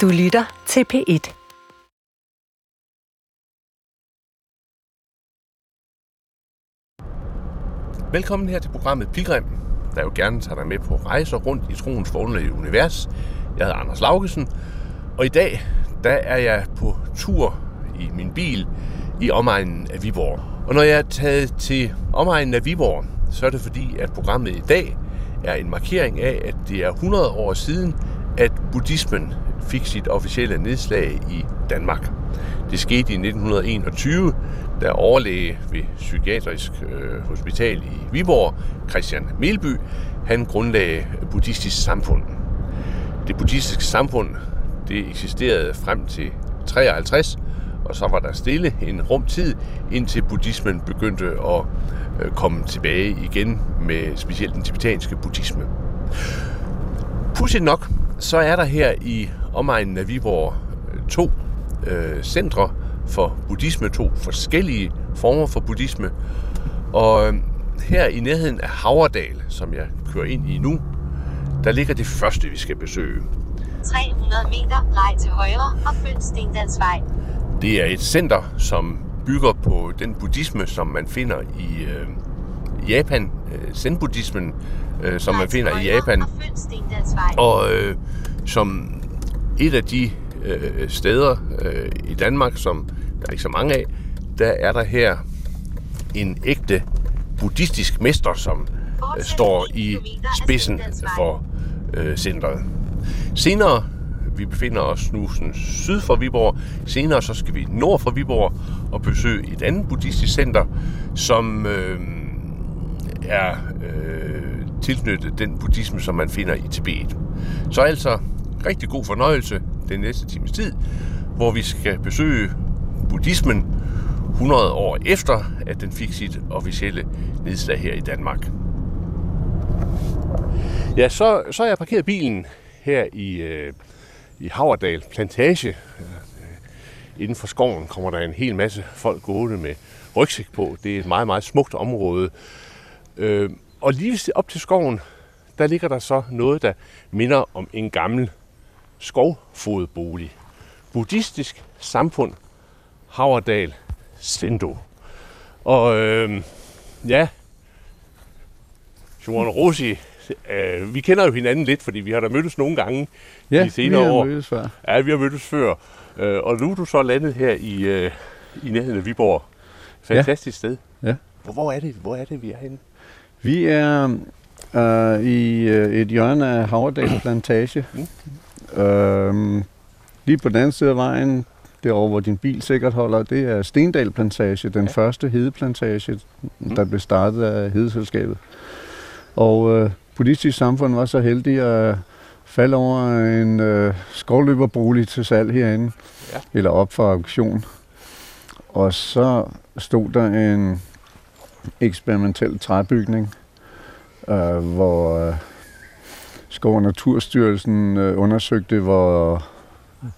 Du lytter til P1. Velkommen her til programmet Pilgrim, der jo gerne tager dig med på rejser rundt i troens forunderlige univers. Jeg hedder Anders Laugesen, og i dag der er jeg på tur i min bil i omegnen af Viborg. Og når jeg er taget til omegnen af Viborg, så er det fordi, at programmet i dag er en markering af, at det er 100 år siden, at buddhismen fik sit officielle nedslag i Danmark. Det skete i 1921, da overlæge ved Psykiatrisk øh, Hospital i Viborg, Christian Melby, han grundlagde Buddhistisk Samfund. Det buddhistiske samfund det eksisterede frem til 53, og så var der stille en rum tid, indtil buddhismen begyndte at øh, komme tilbage igen med specielt den tibetanske buddhisme. Pudsigt nok, så er der her i omegnen af Viborg øh, to øh, centre for buddhisme, to forskellige former for buddhisme. Og øh, her i nærheden af Havredal, som jeg kører ind i nu, der ligger det første, vi skal besøge. 300 meter, drej til højre og følg Stendalsvej. Det er et center, som bygger på den buddhisme, som man finder i øh, Japan, øh, zen-buddhismen, øh, som man finder i Japan, Og øh, som et af de øh, steder øh, i Danmark, som der er ikke så mange af, der er der her en ægte buddhistisk mester, som øh, står i spidsen for øh, centret. Senere, vi befinder os nu sådan syd for Viborg, senere så skal vi nord for Viborg og besøge et andet buddhistisk center, som øh, er øh, tilknyttet den buddhisme, som man finder i Tibet. Så altså rigtig god fornøjelse den næste times tid, hvor vi skal besøge buddhismen 100 år efter, at den fik sit officielle nedslag her i Danmark. Ja, så, så har jeg parkeret bilen her i, øh, i Haverdal Plantage. Øh, inden for skoven kommer der en hel masse folk gående med rygsæk på. Det er et meget, meget smukt område. Øh, og lige op til skoven, der ligger der så noget, der minder om en gammel skovfodbolig. Buddhistisk samfund, Haverdal, Sendo. Og øh, ja, Simon Rossi, øh, vi kender jo hinanden lidt, fordi vi har da mødtes nogle gange Ja, de senere vi har år. mødtes før. Ja, vi har mødtes før. Øh, og nu er du så landet her i, øh, i nærheden af Viborg. Fantastisk sted. Ja. Hvor, hvor, er det, hvor er det, vi er henne? Vi er øh, i øh, et hjørne af Havredal Plantage. Øhm, lige på den anden side af vejen, derovre hvor din bil sikkert holder, det er Stendal Plantage, den Ja. første hedeplantage, der blev startet af hedeselskabet. Og øh, buddhistisk samfund var så heldig at falde over en øh, skovløberbolig til salg herinde, Ja. eller op for auktion. Og så stod der en eksperimentel træbygning, øh, hvor øh, Skov- og Naturstyrelsen øh, undersøgte, hvor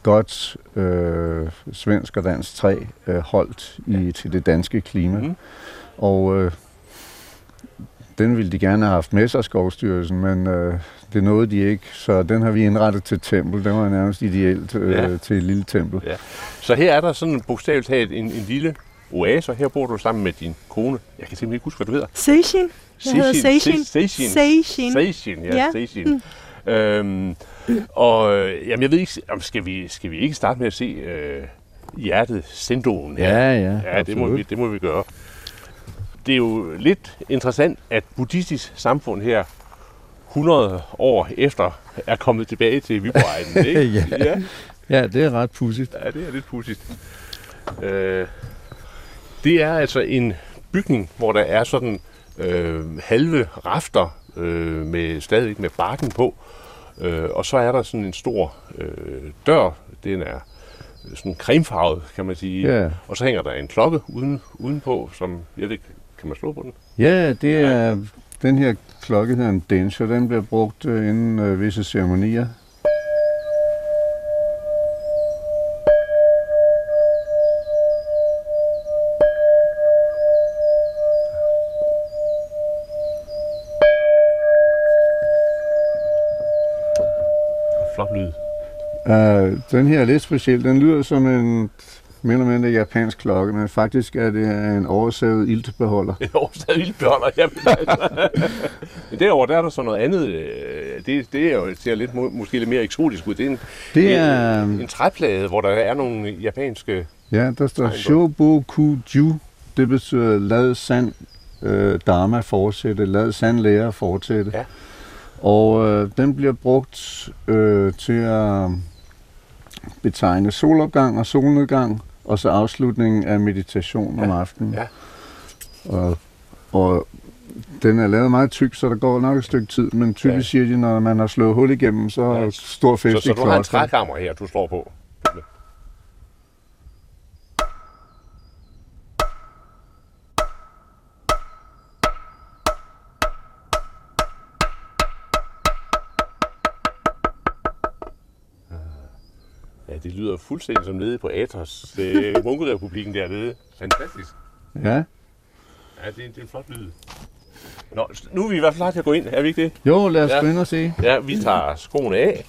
godt øh, svensk og dansk træ øh, holdt i, til det danske klima. Mm. Og øh, den ville de gerne have haft med sig, Skovstyrelsen, men øh, det nåede de ikke, så den har vi indrettet til tempel. Den var nærmest ideelt øh, Ja. ja. til et lille tempel. Så her er der sådan bogstaveligt talt en, en lille oase, og her bor du sammen med din kone. Jeg kan simpelthen ikke huske, hvad du hedder. Seishin. Jeg hedder Seishin. Seishin. Seishin. Seishin, ja. Ja. Seishin. Øhm, og øh, jamen, jeg ved ikke, om skal vi, skal vi ikke starte med at se øh, hjertet Sendoen her? Ja, ja, Ja, det må, vi, det må vi gøre. Det er jo lidt interessant, at buddhistisk samfund her 100 år efter er kommet tilbage til Viborg ikke? Ja. ja. Ja, det er ret pudsigt. Ja, det er lidt pudsigt. Øh, det er altså en bygning, hvor der er sådan øh, halve rafter øh, med stadigvæk med barken på. Øh, og så er der sådan en stor øh, dør. Den er sådan cremefarvet, kan man sige. Ja. Og så hænger der en klokke uden, udenpå, som jeg ved kan man slå på den? Ja, det er den her klokke hedder en densher. Den bliver brugt øh, inden øh, visse ceremonier. Uh, den her er lidt speciel. Den lyder som en mere eller mindre japansk klokke, men faktisk er det en oversavet iltbeholder. En oversaget ildbeholder, jamen altså. Men derovre, der er der så noget andet. øh, Det, det er jo, ser lidt, må- måske lidt mere eksotisk ud. Det er en, Det er, en, en træplade, hvor der er nogle japanske... ja, der står. Shobokuju. Det betyder lad sand øh, dharma fortsætte, lad sand lære fortsætte. Ja. Og øh, den bliver brugt øh, til at betegne solopgang og solnedgang, og så afslutningen af meditation om aftenen. Ja. Og, og den er lavet meget tyk, så der går nok et stykke tid, men typisk Ja. ja. siger de, når man har slået hul igennem, så er Ja. stor fest Så, så i du har en trækammer her, du slår på. Lyder fuldstændig som nede på Athos, øh, munkerepublikken dernede. Fantastisk. Ja. Ja, det er, det er en flot lyd. Nå, nu er vi i hvert fald klar til at gå ind, er vi ikke det? Jo, lad os ja. gå ind og se. Ja, vi tager skoene af.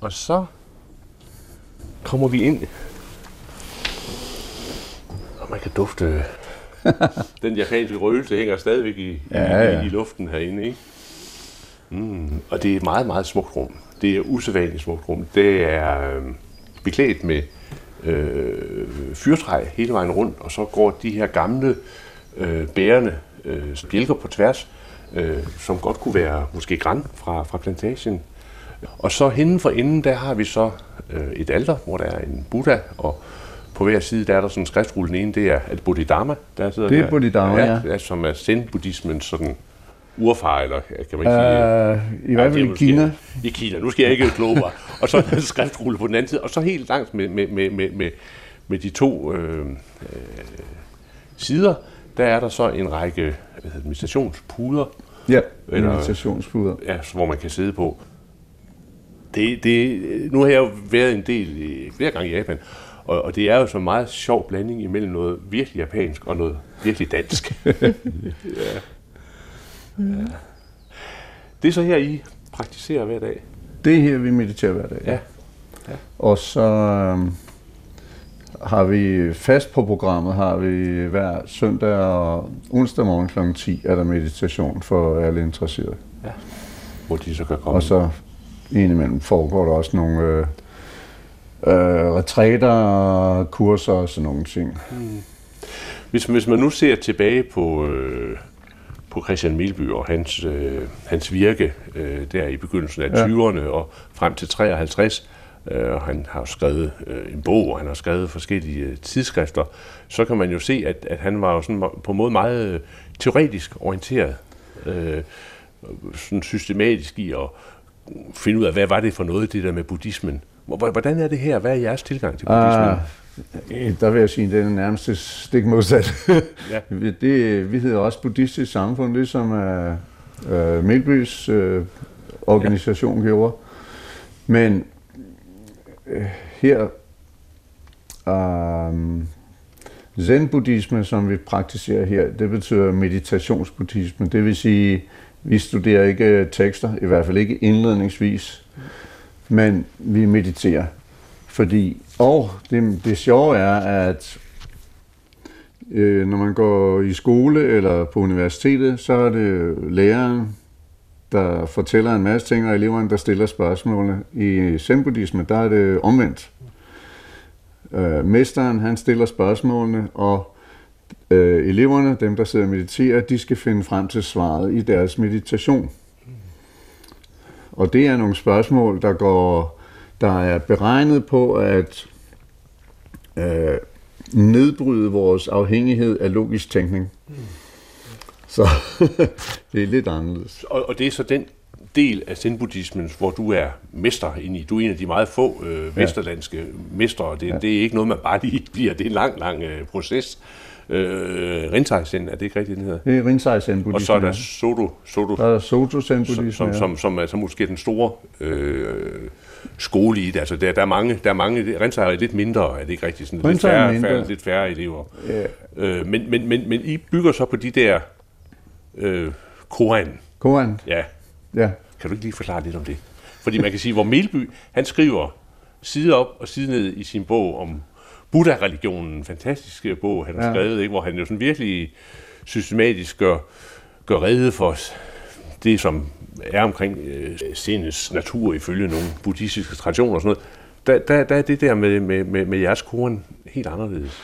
Og så kommer vi ind. Og man kan dufte... Den japanske røgelse hænger stadigvæk i, Ja, ja. i, i luften herinde, ikke? Mm. Og det er et meget, meget smukt rum. Det er usædvanligt smukt rum. Det er øh, beklædt med øh, fyrtræ hele vejen rundt, og så går de her gamle øh, bærende øh, bjælker på tværs, øh, som godt kunne være måske græn fra, fra plantagen. Og så henne for enden, der har vi så øh, et alter, hvor der er en Buddha, og på hver side, der er der sådan en skriftrulle. Den ene, det er et Bodhidharma, der sidder Det er der. Bodhidharma, ja. ja. Som er zen-buddhismens sådan urfar, eller kan man ikke sige... Uh, I hvert fald i Kina. I Kina. Nu skal jeg ikke kloge mig. Og så en skriftrulle på den anden side. Og så helt langt med, med, med, med, med, med de to øh, øh, sider, der er der så en række meditationspuder, Ja, Eller- meditationspuder. ja, hvor man kan sidde på. Det, det, nu har jeg jo været en del i, flere gange i Japan, og, og det er jo så en meget sjov blanding imellem noget virkelig japansk og noget virkelig dansk. ja. Ja. Det er så her, I praktiserer hver dag. Det er her, vi mediterer hver dag. Ja. Og så øhm, har vi fast på programmet, har vi hver søndag og onsdag morgen kl. 10 er der meditation for alle interesserede. Hvor de så kan komme. Og så indimellem foregår der også nogle øh, øh, retræter, kurser og sådan nogle ting. Hvis, hvis man nu ser tilbage på, øh, på Christian Milby og hans, øh, hans virke øh, der i begyndelsen af Ja. 20'erne og frem til 53, øh, og han har skrevet øh, en bog, og han har skrevet forskellige øh, tidsskrifter, så kan man jo se, at, at han var jo sådan på en måde meget øh, teoretisk orienteret, øh, sådan systematisk i at finde ud af, hvad var det for noget, det der med buddhismen. Hvor- Hvordan er det her? Hvad er jeres tilgang til buddhismen? Ah, der vil jeg sige, at det er nærmest stik modsat. Ja. Vi- det, vi hedder også buddhistisk samfund, det som er øh, Melbys øh, organisation ja. gjorde. Men øh, her øh, Zen-buddhisme, som vi praktiserer her, det betyder meditationsbuddhisme. Det vil sige, vi studerer ikke tekster, i hvert fald ikke indledningsvis, men vi mediterer. Fordi, og det, det sjove er, at øh, når man går i skole eller på universitetet, så er det læreren, der fortæller en masse ting, og eleverne, der stiller spørgsmålene. I zenbuddhisme, der er det omvendt. Øh, mesteren, han stiller spørgsmålene, og øh, eleverne, dem der sidder og mediterer, de skal finde frem til svaret i deres meditation. Og det er nogle spørgsmål, der går, der er beregnet på at øh, nedbryde vores afhængighed af logisk tænkning. Så det er lidt anderledes. Og, og det er så den del af zen-buddhismen, hvor du er mester inde i. Du er en af de meget få øh, vesterlandske mestre. Det, ja. det er ikke noget, man bare lige bliver. Det er en lang, lang øh, proces. Øh, Rinzai Zen, er det ikke rigtigt, den hedder? Det er Rinzai Zen. Og så er der Soto, Soto der er Soto Zen som, som, ja. som, som er så måske den store øh, skole i det. Altså, der, der, er mange, der er mange, Rinzai er lidt mindre, er det ikke rigtigt? Sådan, lidt, færre, mindre. færre, lidt færre elever. Ja. Øh, men, men, men, men I bygger så på de der øh, koan. Koran, Ja, ja. kan du ikke lige forklare lidt om det? Fordi man kan sige, hvor Melby, han skriver side op og side ned i sin bog om Buddha-religionen, en fantastisk bog, han har Ja. skrevet, ikke? hvor han jo sådan virkelig systematisk gør, gør rede for os det, som er omkring øh, sindets natur ifølge nogle buddhistiske traditioner og sådan noget. Der, der, der er det der med, med, med, med jeres koren helt anderledes.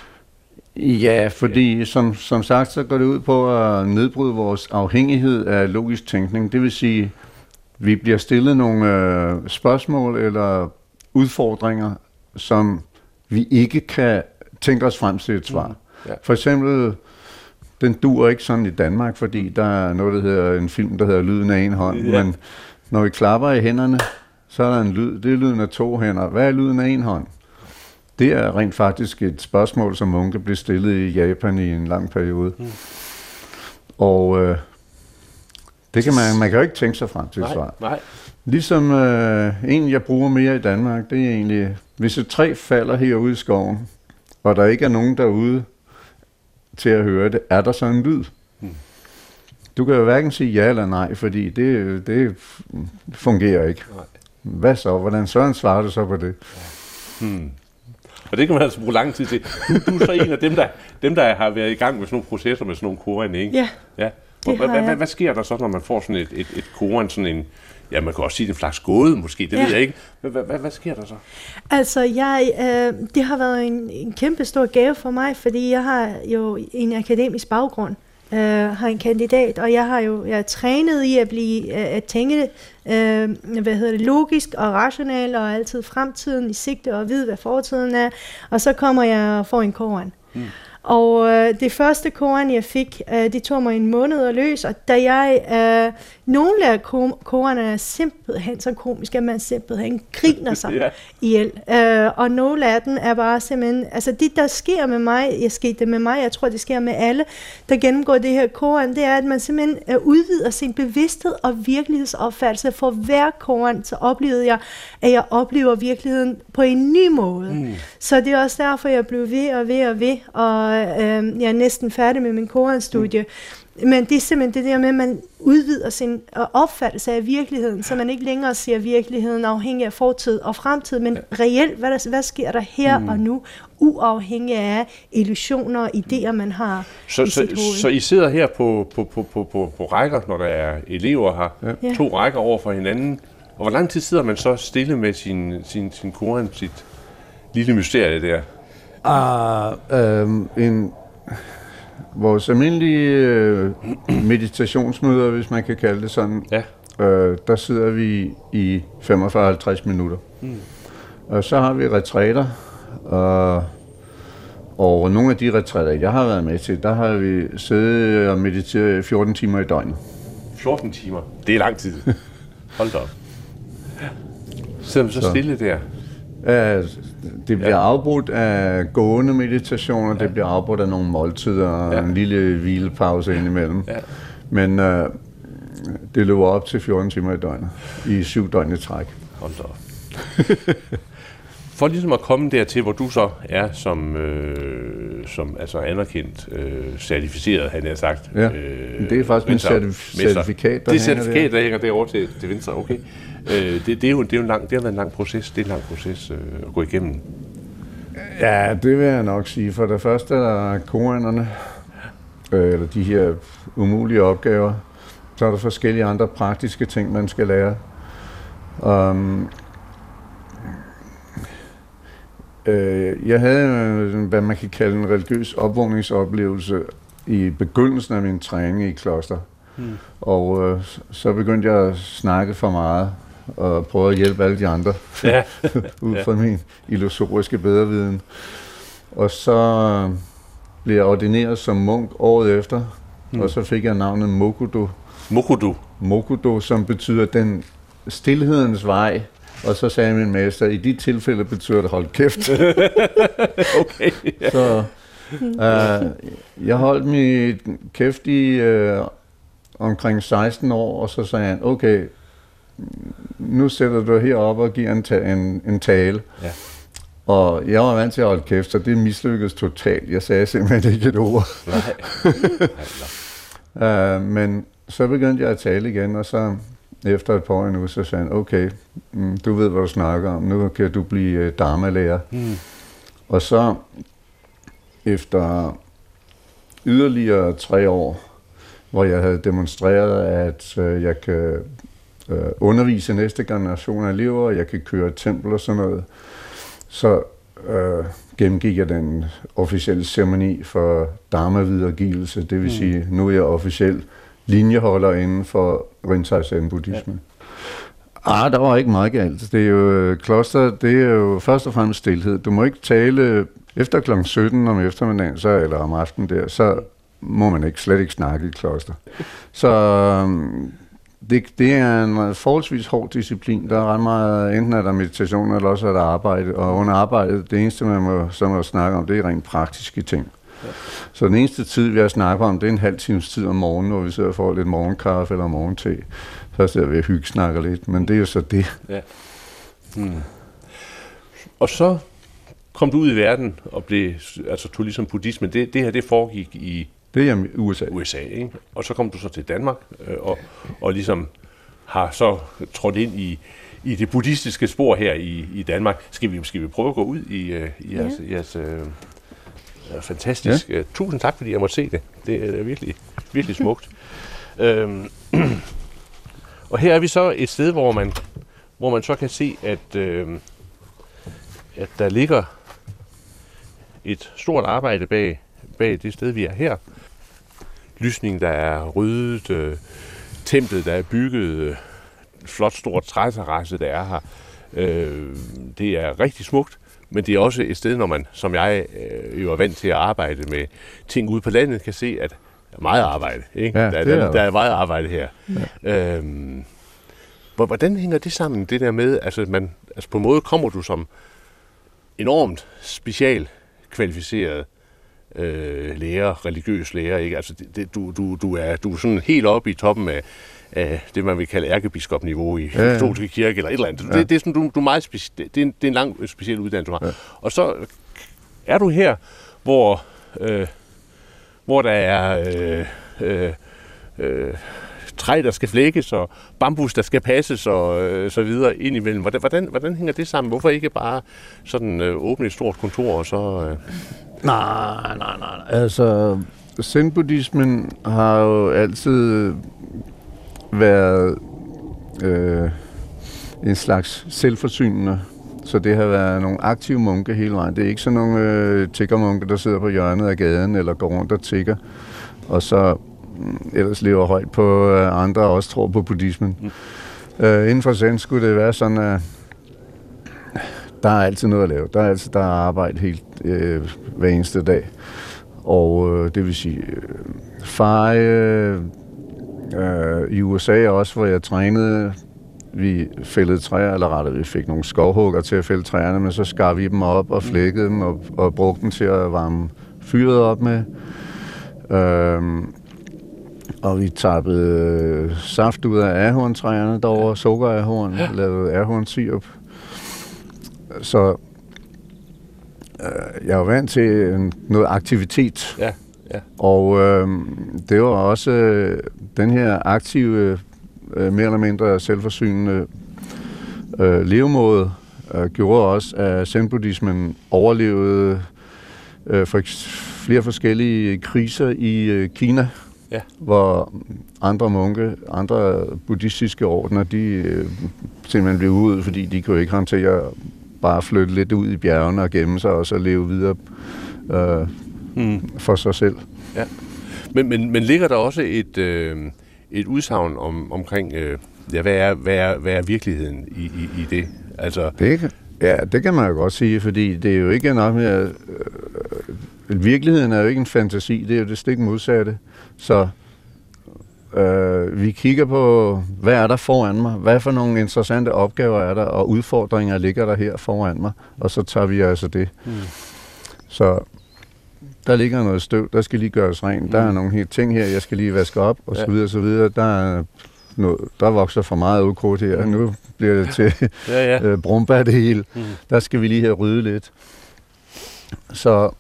Ja, fordi som, som sagt, så går det ud på at nedbryde vores afhængighed af logisk tænkning. Det vil sige, vi bliver stillet nogle øh, spørgsmål eller udfordringer, som vi ikke kan tænke os frem til et svar. Mm. Ja. For eksempel, den dur ikke sådan i Danmark, fordi der er noget, der hedder en film, der hedder Lyden af en hånd. Ja. Men når vi klapper i hænderne, så er der en lyd. Det er lyden af to hænder. Hvad er lyden af en hånd? Det er rent faktisk et spørgsmål, som munke blev stillet i Japan i en lang periode. Mm. Og øh, det kan man, man kan jo ikke tænke sig frem til Nej, svar. nej. Ligesom øh, en, jeg bruger mere i Danmark, det er egentlig, hvis et træ falder herude i skoven, og der ikke er nogen derude til at høre det, er der så en lyd? Hmm. Du kan jo hverken sige ja eller nej, fordi det, det fungerer ikke. Nej. Hvad så? Hvordan søren svarer du så på det? Hmm. Og det kan man altså bruge lang tid til. Du, du er så en af dem, der, dem, der har været i gang med sådan nogle processer med sådan nogle koren, ikke? Ja, ja. Hvad, hvad, hvad, hvad sker der så, når man får sådan et, et, et koren, sådan en, ja, man kan også sige en slags gåde måske, det Ja. ved jeg ikke. Hvad sker der så? altså jeg, øh, det har været en, en kæmpe stor gave for mig, fordi jeg har jo en akademisk baggrund, øh, har en kandidat, og jeg har jo jeg er trænet i at blive øh, at tænke øh, hvad hedder det, logisk og rationelt og altid fremtiden i sigte og vide, hvad fortiden er, og så kommer jeg og får en koran. Mm. Og øh, det første koran, jeg fik, øh, det tog mig en måned at løse, og da jeg, øh, nogle af ko- koraner er simpelthen så komiske, at man simpelthen griner sig Ja. ihjel. Øh, og nogle af dem er bare simpelthen, altså det der sker med mig, jeg skete det med mig, jeg tror det sker med alle, der gennemgår det her koran, det er, at man simpelthen øh, udvider sin bevidsthed og virkelighedsopfattelse. For hver koran, så oplevede jeg, at jeg oplever virkeligheden på en ny måde. Mm. Så det er også derfor, jeg blev ved og ved og ved, og øh, jeg er næsten færdig med min koranstudie. Mm. Men det er simpelthen det der med, at man udvider sin øh, opfattelse af virkeligheden, så man ikke længere ser virkeligheden afhængig af fortid og fremtid, men reelt, hvad, der, hvad sker der her mm. og nu, uafhængig af illusioner og idéer, man har Så, i så, så I sidder her på, på, på, på, på, på rækker, når der er elever her. Ja. to rækker over for hinanden. Og hvor lang tid sidder man så stille med sin, sin, sin koran, sit lille mysterie der? Ah, øhm, en, vores almindelige øh, meditationsmøder, hvis man kan kalde det sådan, Ja. øh, der sidder vi i 45-50 minutter. Mm. Og så har vi retræter, og, og nogle af de retræter, jeg har været med til, der har vi siddet og mediteret 14 timer i døgnet. 14 timer. Det er lang tid. Hold da op. Sidder man så, Så. stille der? Uh, det bliver Ja. afbrudt af gående meditationer, ja. det bliver afbrudt af nogle måltider og Ja. en lille hvilepause indimellem. Ja. Men uh, det løber op til 14 timer i døgnet, i syv døgn i træk. Hold da. For ligesom at komme dertil, hvor du så er som, øh, som altså anerkendt, øh, certificeret, han har sagt. Ja, øh, det er faktisk min certif- certifikat, der Det er certifikat, der hænger derovre til, til venstre, okay. Øh, det, det, er jo, det, er jo en lang, det har været en lang proces, det er en lang proces øh, at gå igennem. Ja, det vil jeg nok sige. For det første er der koranerne, øh, eller de her umulige opgaver. Så er der forskellige andre praktiske ting, man skal lære. Um, øh, jeg havde, øh, hvad man kan kalde en religiøs opvågningsoplevelse i begyndelsen af min træning i kloster. Hmm. Og øh, så begyndte jeg at snakke for meget og prøve at hjælpe alle de andre Ja. ud fra min illusoriske bedreviden. Og så blev jeg ordineret som munk året efter, Mm. og så fik jeg navnet Mokudo. Mokudu. Mokudo, som betyder den stillhedens vej. Og så sagde min mester, i de tilfælde betyder det hold kæft. Okay. Ja. så øh, jeg holdt mit kæft i øh, omkring 16 år, og så sagde han, okay, nu sætter du herop og giver en, ta- en, en tale. Ja. Og jeg var vant til at holde kæft, så det mislykkedes totalt. Jeg sagde simpelthen ikke et ord. Nej. Uh, men så begyndte jeg at tale igen, og så efter et par år nu, så sagde han, okay, mm, du ved, hvad du snakker om, nu kan du blive øh, dharma-lærer. Mm. Og så efter yderligere tre år, hvor jeg havde demonstreret, at øh, jeg kan øh, undervise næste generation af elever, og jeg kan køre et tempel og sådan noget, så øh, gennemgik jeg den officielle ceremoni for dharma-videregivelse. Det vil Mm. sige, nu er jeg officiel linjeholder inden for Rinzai Zen buddhisme. Ja. Ah, der var ikke meget galt. Det er jo øh, kloster, det er jo først og fremmest stillhed. Du må ikke tale efter kl. 17 om eftermiddagen, så, eller om aftenen der, så må man ikke slet ikke snakke i kloster. Så øhm, det, det er en forholdsvis hård disciplin. Der er ret meget, enten er der meditation, eller også er der arbejde. Og under arbejdet, det eneste, man må, så må snakke om, det er rent praktiske ting. Så den eneste tid, vi har snakket om, det er en halv times tid om morgenen, hvor vi sidder og får lidt morgenkaffe eller morgente. Så sidder vi og hygge snakker lidt, men det er jo så det. Mm. Og så kom du ud i verden og blev, altså tog ligesom buddhismen. Det, det her, det foregik i Det er i USA. USA, ikke? Og så kom du så til Danmark øh, og, og ligesom har så trådt ind i, i det buddhistiske spor her i, i Danmark. Skal vi, skal vi prøve at gå ud i, øh, i jeres, ja. jeres øh, øh, fantastisk. Ja. Tusind tak, fordi jeg måtte se det. Det er virkelig, virkelig smukt. øhm, og her er vi så et sted, hvor man, hvor man så kan se, at, øh, at der ligger et stort arbejde bag, bag det sted, vi er her. Lysning, der er ryddet, øh, templet, der er bygget, øh, flot stort træterrasse, der er her. Øh, det er rigtig smukt, men det er også et sted, når man, som jeg øh, jo er vant til at arbejde med ting ude på landet, kan se, at der er meget arbejde. Ikke? Ja, der, er, er der, der. er meget arbejde her. Ja. Øhm, hvor- hvordan hænger det sammen, det der med, altså, man, altså på en måde kommer du som enormt special kvalificeret øh, lærer, religiøs lærer, ikke? Altså, det, du, du, du, er, du er sådan helt oppe i toppen af, af det, man vil kalde ærkebiskopniveau i Ja, ja. katolske kirke, eller et eller andet. Ja. Det, det er sådan, du, du er meget speci- det, er en, det er en lang, øh, speciel uddannelse, du har. Ja. Og så er du her, hvor, øh, hvor der er øh, øh, øh, træ, der skal flækkes, og bambus, der skal passes, og øh, så videre ind imellem. Hvordan, hvordan, hvordan hænger det sammen? Hvorfor ikke bare sådan øh, åbne et stort kontor, og så... Øh, Nej, nej, nej. Altså, Zen-buddhismen har jo altid været øh, en slags selvforsynende. Så det har været nogle aktive munke hele vejen. Det er ikke sådan nogle øh, tiggermunke, der sidder på hjørnet af gaden eller går rundt og tigger. Og så mm, ellers lever højt på øh, andre og også tror på buddhismen. Mm. Øh, inden for Zen skulle det være sådan, at der er altid noget at lave. Der er altid der er arbejde helt øh, hver eneste dag. Og øh, det vil sige, øh, feje øh, i USA også, hvor jeg trænede, vi fældede træer, eller rettere, vi fik nogle skovhugger til at fælde træerne, men så skar vi dem op og flækkede dem og, og brugte dem til at varme fyret op med. Øhm, og vi tappede øh, saft ud af ahorntræerne derovre, sukkerahorn, ja. lavede ahornsirup. Så øh, jeg jo vant til en- noget aktivitet. ja, ja. Og øh, det var også øh, den her aktive, øh, mere eller mindre selvforsynende øh, levemåde, øh, gjorde også, at zen-buddhismen overlevede øh, for flere forskellige kriser i øh, Kina, Ja. hvor andre munke, andre buddhistiske ordner, de øh, simpelthen blev ud, fordi de kunne ikke håndtere bare flytte lidt ud i bjergene og gemme sig, og så leve videre øh, Mm. for sig selv. Men, men, men ligger der også et, øh, et udsagn om, omkring, øh, ja, hvad er, hvad, er, hvad er virkeligheden i, i, i det? Altså, Det kan, ja, det kan man jo godt sige, fordi det er jo ikke nok med, at øh, virkeligheden er jo ikke en fantasi, det er jo det stik modsatte. Så øh, vi kigger på, hvad er der foran mig? Hvad for nogle interessante opgaver er der, og udfordringer ligger der her foran mig? Og så tager vi altså det. Mm. Så der ligger noget støv, der skal lige gøres rent. Der er Mm. nogle helt ting her, jeg skal lige vaske op, og så Ja. videre, så videre. Der er noget, der vokser for meget ukrudt her. Mm. Nu bliver det til ja, ja. øh, brumbær det hele. Mm. Der skal vi lige have ryddet lidt. Så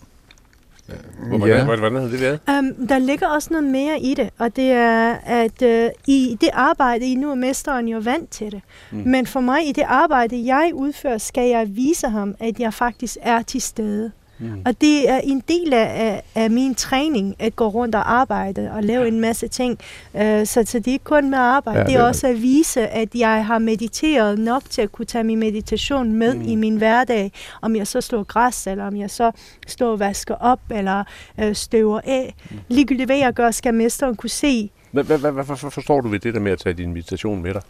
Hvordan, Ja. hvordan, hvordan havde det været? Um, der ligger også noget mere i det, og det er, at uh, i det arbejde, I nu er mesteren jo vant til det. Mm. Men for mig, i det arbejde, jeg udfører, skal jeg vise ham, at jeg faktisk er til stede. Mm. Og det er en del af, af, min træning, at gå rundt og arbejde og lave en masse ting. Uh, så, så det er ikke kun med arbejde, Ja, ja, det er det også at vise, at jeg har mediteret nok til at kunne tage min meditation med mm. i min hverdag. Om jeg så slår græs, eller om jeg så står og vasker op, eller øh, støver af. Ligegyldigt hvad jeg gør, skal mesteren kunne se. Hvad, hvad hvad forstår du ved det der med at tage din meditation med dig?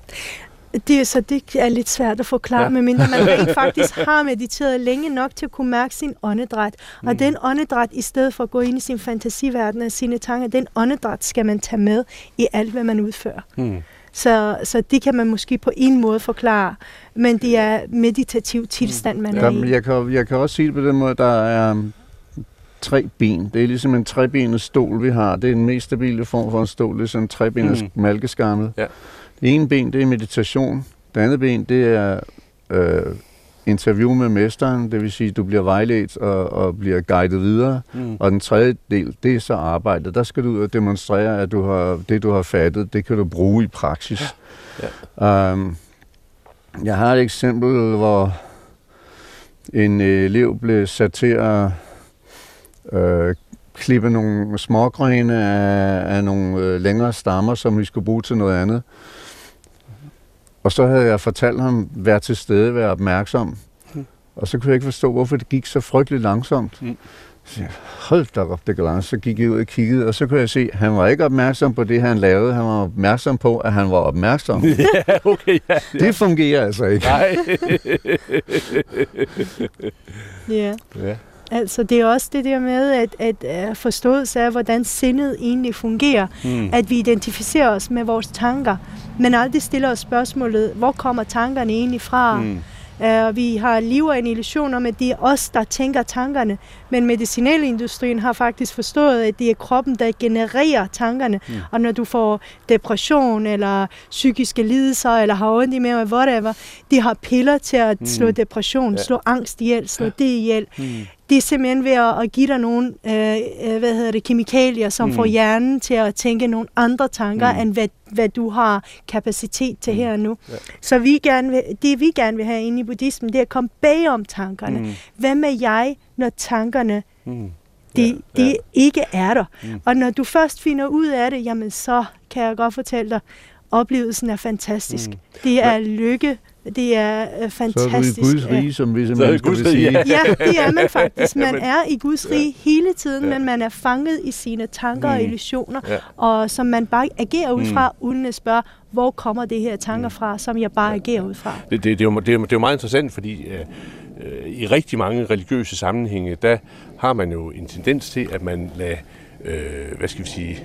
Det, er- så det er lidt svært at forklare, Ja. ja. medmindre man rent faktisk har mediteret længe nok til at kunne mærke sin åndedræt. Og den åndedræt, i stedet for at gå ind i sin fantasiverden og sine tanker, den åndedræt skal man tage med i alt, hvad man udfører. Hmm. Så, så det kan man måske på en måde forklare, men det er meditativ tilstand, man er Der, i. jeg, kan, jeg kan også sige det på den måde, der er um, tre ben. Det er ligesom en trebenet stol, vi har. Det er den mest stabile form for en stol. Det er sådan en trebenet Mm. mm. malkeskammel. Ja. Ene ben, det er meditation. Det andet ben, det er øh, interview med mesteren. Det vil sige, du bliver vejledt og, og bliver guidet videre. Hmm. Og den tredje del, det er så arbejdet. Der skal du ud og demonstrere, at du har, det, du har fattet, det kan du bruge i praksis. Ja. Um, jeg har et eksempel, hvor en elev blev sat til at øh, klippe nogle smågrene af, af nogle øh, længere stammer, som vi skulle bruge til noget andet. Og så havde jeg fortalt ham, vær til stede, vær opmærksom. Og så kunne jeg ikke forstå, hvorfor det gik så frygteligt langsomt. Mm. Så jeg, hold da op, det går. Så gik jeg ud og kiggede, og så kunne jeg se, at han var ikke opmærksom på det, han lavede. Han var opmærksom på, at han var opmærksom. ja, okay, ja. Det fungerer altså ikke. Nej. Ja. ja. Altså, det er også det der med at, at uh, forståelse af, hvordan sindet egentlig fungerer. Hmm. At vi identificerer os med vores tanker, men aldrig stiller os spørgsmålet, hvor kommer tankerne egentlig fra? Hmm. Uh, vi har liv og en illusion om, at det er os, der tænker tankerne, men medicinalindustrien har faktisk forstået, at det er kroppen, der genererer tankerne. Mm. Og når du får depression, eller psykiske lidelser, eller har ondt i maven, whatever, de har piller til at Mm. slå depression, Ja. slå angst ihjel, slå det ihjel. Hmm. Det er simpelthen ved at, at give dig nogle øh, øh, hvad hedder det, kemikalier, som Mm. mm. får hjernen til at tænke nogle andre tanker, Mm. mm. end hvad, hvad du har kapacitet til Mm. mm. her og nu. Ja. Så vi gerne vil, det vi gerne vil have inde i buddhismen, det er at komme bagom tankerne. Mm. Hvem er jeg, når tankerne Hmm. det, Ja, det ja. ikke er der? Mm. Mm. Og når du først finder ud af det, jamen så kan jeg godt fortælle dig, oplevelsen er fantastisk. Mm. Mm. Det er lykke, det er øh, Så er du i fantastisk. Guds rige, som visse er mennesker Guds vil rige, sige. ja. Ja, det er man faktisk. Man er i Guds rige hele tiden, Ja. men man er fanget i sine tanker og Mm. illusioner, Ja. og som man bare agerer ud Mm. fra, uden at spørge, hvor kommer det her tanker fra, som jeg bare agerer ud fra. Det, det, det, er jo, det, er, det er jo meget interessant, fordi øh, øh, i rigtig mange religiøse sammenhænge, der har man jo en tendens til, at man lader, øh, hvad skal vi sige,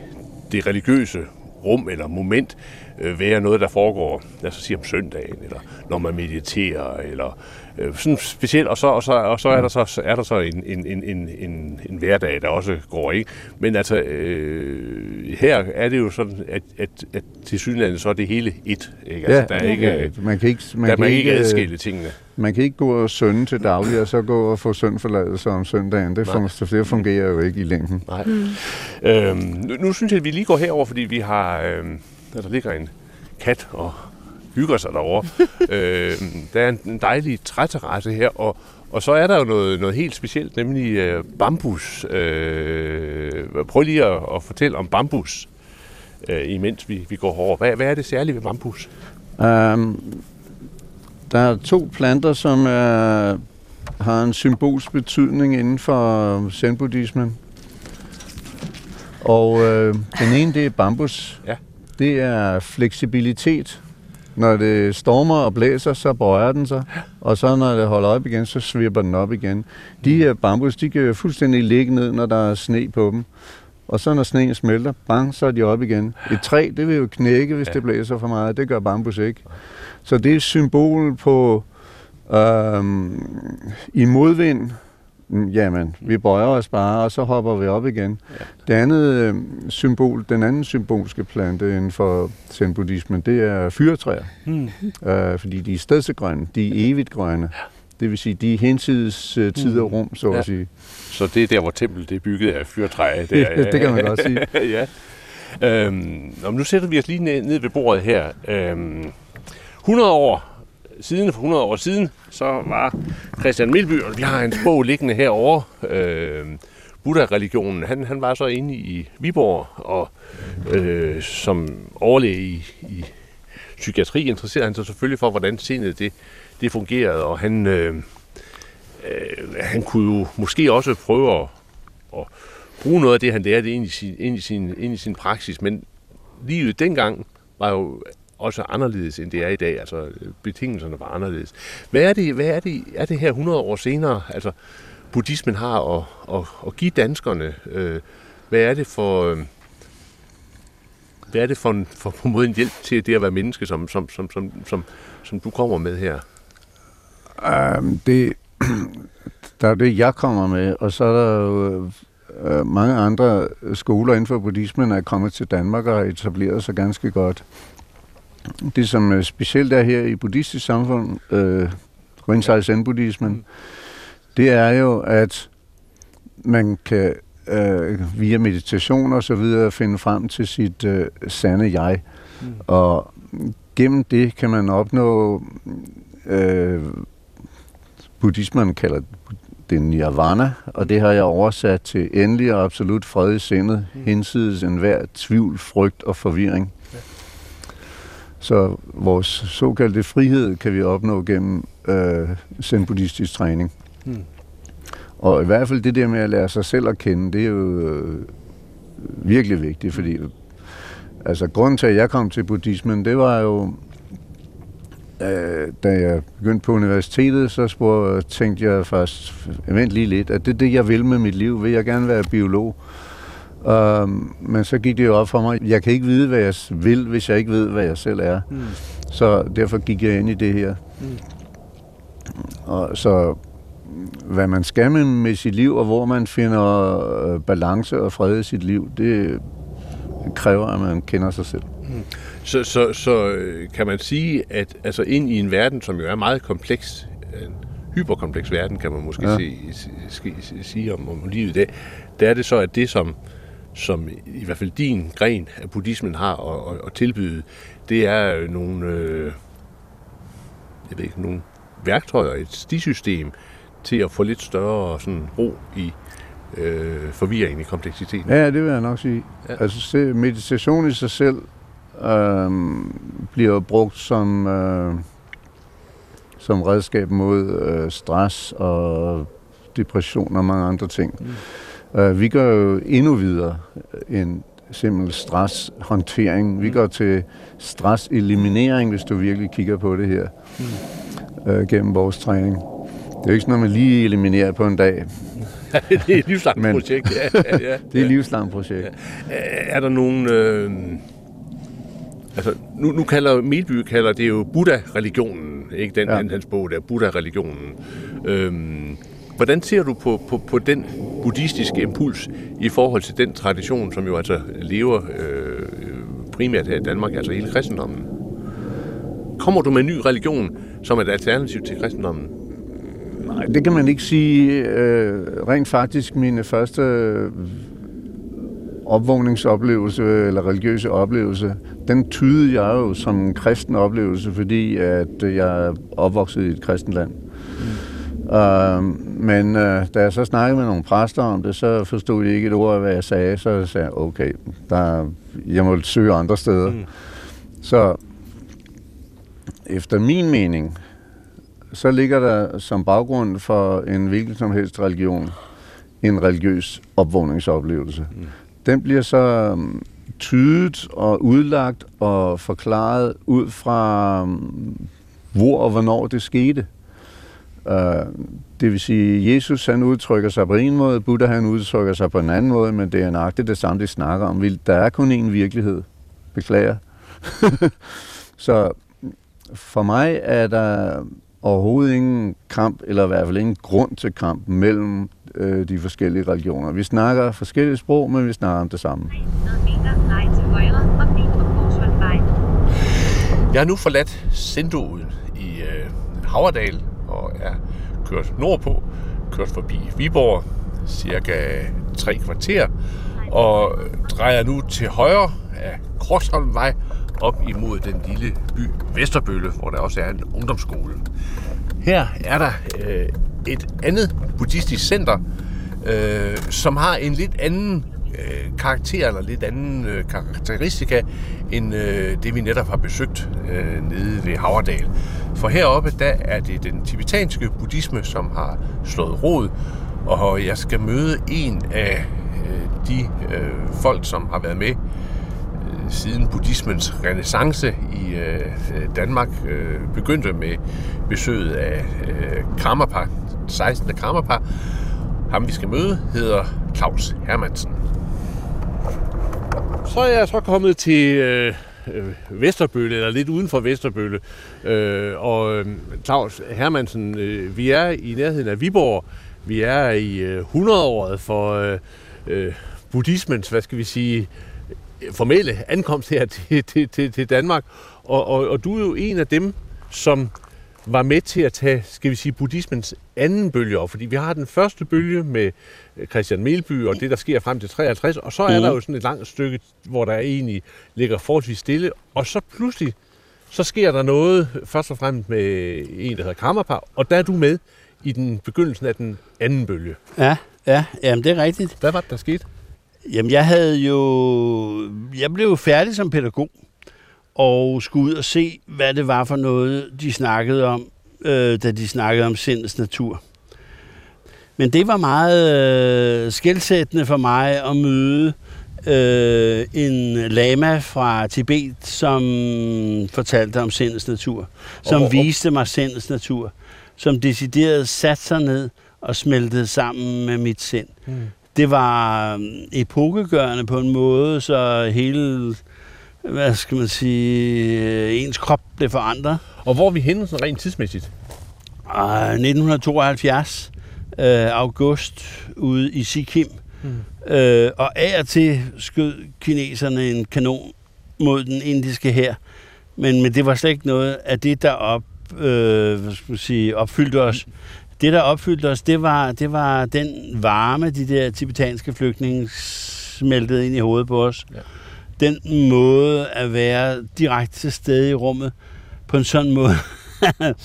det religiøse rum eller moment øh, være noget, der foregår, lad os sige om søndagen, eller når man mediterer, eller øh, sådan specielt, og så, og så, og så er der så, er der så en, en, en, en, en, hverdag, der også går, ikke? Men altså, øh, her er det jo sådan, at, at, at til synligheden så er det hele et, ikke? Altså, der er ikke, ja, man kan ikke, man der kan man ikke ikke, adskille tingene. man kan ikke gå og sønde til daglig, og så gå og få syndforladelse om søndagen. Det, fun- det fungerer jo ikke i længden. Nej. Mm. Øhm, nu, nu synes jeg, at vi lige går herover, fordi vi har, øhm, der, der ligger en kat og hygger sig derovre. øhm, der er en, dejlig træterrasse her, og, og så er der jo noget, noget helt specielt, nemlig øh, bambus. Øh, prøv lige at, at fortælle om bambus, øh, imens vi, vi går herover. Hvad, hvad er det særlige ved bambus? Um, der er to planter, som er, har en symbolsk betydning inden for zen-buddhismen. Og øh, den ene, det er bambus. Ja. Det er fleksibilitet. Når det stormer og blæser, så bøjer den sig. Og så når det holder op igen, så svipper den op igen. De her bambus, de kan fuldstændig ligge ned, når der er sne på dem. Og så når sneen smelter, bang, så er de op igen. Et træ, det vil jo knække, hvis ja. det blæser for meget. Det gør bambus ikke. Så det er et symbol på øhm, i modvind. Mm, Jamen, vi bøjer os bare, og så hopper vi op igen. Ja. Det andet øh, symbol, den anden symbolske plante inden for zen-buddhismen, det er fyrtræer. Hmm. Øh, fordi de er stedsegrønne, de er evigt grønne. Det vil sige, de er hensides øh, tid og rum, så Ja. at sige. Så det er der, hvor templet det er bygget af fyrtræ. Det, er, Det kan man godt sige. ja. Øhm, nu sætter vi os lige ned, ned ved bordet her. Øhm, 100 år siden, for 100 år siden, så var Christian Milby, og vi har hans bog liggende herovre, øh, Buddha-religionen, han, han var så inde i Viborg, og øh, som overlæge i, i psykiatri interesserede han sig selvfølgelig for, hvordan sindet det, det fungerede, og han, øh, øh, han kunne jo måske også prøve at, at bruge noget af det, han lærte ind i sin, ind i sin, ind i sin praksis, men livet dengang var jo også anderledes, end det er i dag. Altså, betingelserne var anderledes. Hvad er det, hvad er det, er det her 100 år senere, altså buddhismen har at, at, at give danskerne? Øh, hvad er det for... Øh, hvad er det for, en, for på en måde en hjælp til det at være menneske, som, som, som, som, som, som du kommer med her? Um, det, der er det, jeg kommer med, og så er der jo øh, øh, mange andre skoler inden for buddhismen, er kommet til Danmark og har etableret sig ganske godt. Det, som øh, specielt er her i buddhistisk samfund, øh, Rinzai Zen-buddhismen, det er jo, at man kan øh, via meditation og så videre finde frem til sit øh, sande jeg. Mm. Og gennem det kan man opnå øh, buddhismen kalder det nirvana, og det har jeg oversat til endelig og absolut fred i sindet, mm. hensides enhver tvivl, frygt og forvirring. Så vores såkaldte frihed kan vi opnå gennem øh, zen-buddhistisk træning. Mm. Og i hvert fald det der med at lære sig selv at kende, det er jo øh, virkelig vigtigt, fordi altså grunden til, at jeg kom til buddhismen, det var jo, øh, da jeg begyndte på universitetet, så spurgte, tænkte jeg først, vent lige lidt, at det er det, jeg vil med mit liv. Vil jeg gerne være biolog? Um, men så gik det jo op for mig, jeg kan ikke vide, hvad jeg vil, hvis jeg ikke ved, hvad jeg selv er. Mm. Så derfor gik jeg ind i det her. Mm. Og så hvad man skal med, med sit liv, og hvor man finder øh, balance og fred i sit liv, det kræver, at man kender sig selv. Så, så, så øh, kan man sige, at altså ind i en verden, som jo er meget kompleks, en hyperkompleks verden, kan man måske Ja. se, se, sige om, om livet i dag, der er det så, at det, som, som i hvert fald din gren af buddhismen har at, at, at tilbyde, det er øh, nogle, øh, jeg ved ikke, nogle værktøjer, et stisystem til at få lidt større sådan, ro i øh, forvirringen i kompleksiteten. Ja, det vil jeg nok sige. Ja. Altså meditation i sig selv øh, bliver brugt som, øh, som redskab mod øh, stress og depression og mange andre ting. Mm. Øh, vi går jo endnu videre end simpel stresshåndtering. Vi går til stresseliminering, hvis du virkelig kigger på det her, mm. øh, gennem vores træning. Det er jo ikke sådan noget, man lige eliminerer på en dag. det er et livslangt Men- projekt. Ja, ja, ja. Det er et livslangt projekt. er der nogen... Øh, altså, nu, nu kalder Melby kalder det jo Buddha-religionen, ikke den, ja. Ja. hans bog der, Buddha-religionen. Øhm, hvordan ser du på, på, på den buddhistiske impuls i forhold til den tradition, som jo altså lever øh, primært her i Danmark, altså hele kristendommen? Kommer du med en ny religion som et alternativ til kristendommen? Nej, det kan man ikke sige. Øh, rent faktisk, mine første øh, opvågningsoplevelse eller religiøse oplevelse, den tydede jeg jo som en kristen oplevelse, fordi at jeg er opvokset i et kristent land. Mm. Uh, men uh, da jeg så snakkede med nogle præster om det, så forstod jeg ikke et ord af, hvad jeg sagde. Så sagde jeg, okay, der, jeg må søge andre steder. Mm. Så efter min mening, så ligger der som baggrund for en hvilken som helst religion en religiøs opvågningsoplevelse. Mm. Den bliver så um, tydet og udlagt og forklaret ud fra, um, hvor og hvornår det skete. Uh, det vil sige, Jesus han udtrykker sig på en måde, Buddha han udtrykker sig på en anden måde, men det er nøjagtigt det samme, de snakker om. Der er kun én virkelighed. Beklager. så for mig er der overhovedet ingen kamp, eller i hvert fald ingen grund til kamp mellem øh, de forskellige religioner. Vi snakker forskellige sprog, men vi snakker om det samme. Jeg har nu forladt Sendoen i øh, Havredal og er kørt nordpå, kørt forbi Viborg, cirka tre kvarter, og drejer nu til højre af Korsholmvej op imod den lille by Vesterbølle, hvor der også er en ungdomsskole. Her er der øh, et andet buddhistisk center, øh, som har en lidt anden øh, karakter eller lidt anden øh, karakteristika end øh, det, vi netop har besøgt øh, nede ved Havredal. For heroppe, der er det den tibetanske buddhisme, som har slået rod, og jeg skal møde en af øh, de øh, folk, som har været med øh, siden buddhismens renaissance i øh, øh, Danmark øh, begyndte med besøget af øh, Karmapa, 16. Karmapa. Ham vi skal møde hedder Claus Hermansen. Så er jeg så kommet til øh, Vesterbølle, eller lidt uden for Vesterbølle. Øh, og øh, Claus Hermansen, øh, vi er i nærheden af Viborg. Vi er i øh, 100-året for øh, øh, buddhismens, hvad skal vi sige, formelle ankomst her til, til, til, til Danmark. Og, og, og du er jo en af dem, som var med til at tage, skal vi sige, buddhismens anden bølge op. Fordi vi har den første bølge med øh, Christian Melby og det, der sker frem til 53, og så er mm. der jo sådan et langt stykke, hvor der egentlig ligger forholdsvis stille, og så pludselig, så sker der noget, først og fremmest med en, der hedder Kammerpar, og der er du med i den begyndelsen af den anden bølge. Ja, ja, jamen det er rigtigt. Hvad var det, der skete? Jamen jeg havde jo, jeg blev færdig som pædagog, og skulle ud og se, hvad det var for noget, de snakkede om, øh, da de snakkede om sindets natur. Men det var meget øh, skældsættende for mig at møde øh, en lama fra Tibet, som fortalte om sindets natur, som oh, oh. viste mig sindets natur, som decideret satte sig ned og smeltede sammen med mit sind. Mm. Det var øh, epokegørende på en måde, så hele hvad skal man sige, øh, ens krop blev forandret. Og hvor er vi henne sådan rent tidsmæssigt? 1972, øh, august, ude i Sikkim. Mm. Øh, og af og til skød kineserne en kanon mod den indiske her. Men, men det var slet ikke noget af det, der op, øh, hvad skal man sige, opfyldte os. Det, der opfyldte os, det var, det var den varme, de der tibetanske flygtninge smeltede ind i hovedet på os. Ja den måde at være direkte til stede i rummet på en sådan måde,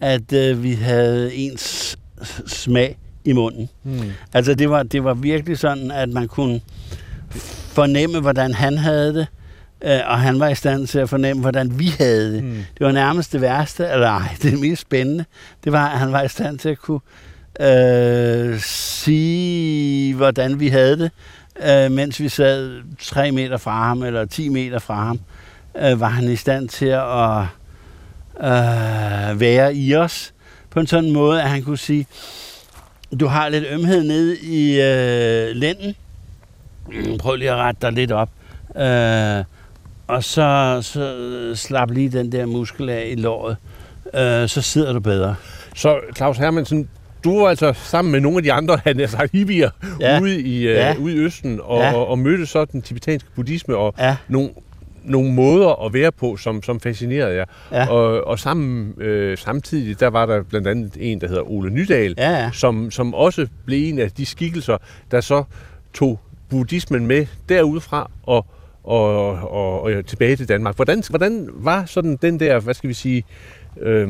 at øh, vi havde ens smag i munden. Mm. Altså det var, det var virkelig sådan, at man kunne fornemme, hvordan han havde det, øh, og han var i stand til at fornemme, hvordan vi havde det. Mm. Det var nærmest det værste, eller nej, det mest spændende, det var, at han var i stand til at kunne øh, sige, hvordan vi havde det, øh, mens vi sad 3 meter fra ham, eller 10 meter fra ham, øh, var han i stand til at øh, være i os på en sådan måde, at han kunne sige, du har lidt ømhed nede i øh, lænden. Prøv lige at rette dig lidt op. Øh, og så, så slap lige den der muskel af i låret. Øh, så sidder du bedre. Så Claus Hermansen, du var altså sammen med nogle af de andre, han har sagt, hippier, ja. ude, i, øh, ja. ude i Østen, og, ja. og, og mødte så den tibetanske buddhisme, og ja. nogle, nogle måder at være på, som, som fascinerede jer. Ja. Og, og sammen, øh, samtidig, der var der blandt andet en, der hedder Ole Nydal, ja, ja. Som, som også blev en af de skikkelser, der så tog buddhismen med derudfra og, og, og, og tilbage til Danmark. Hvordan, hvordan var sådan den der, hvad skal vi sige, øh,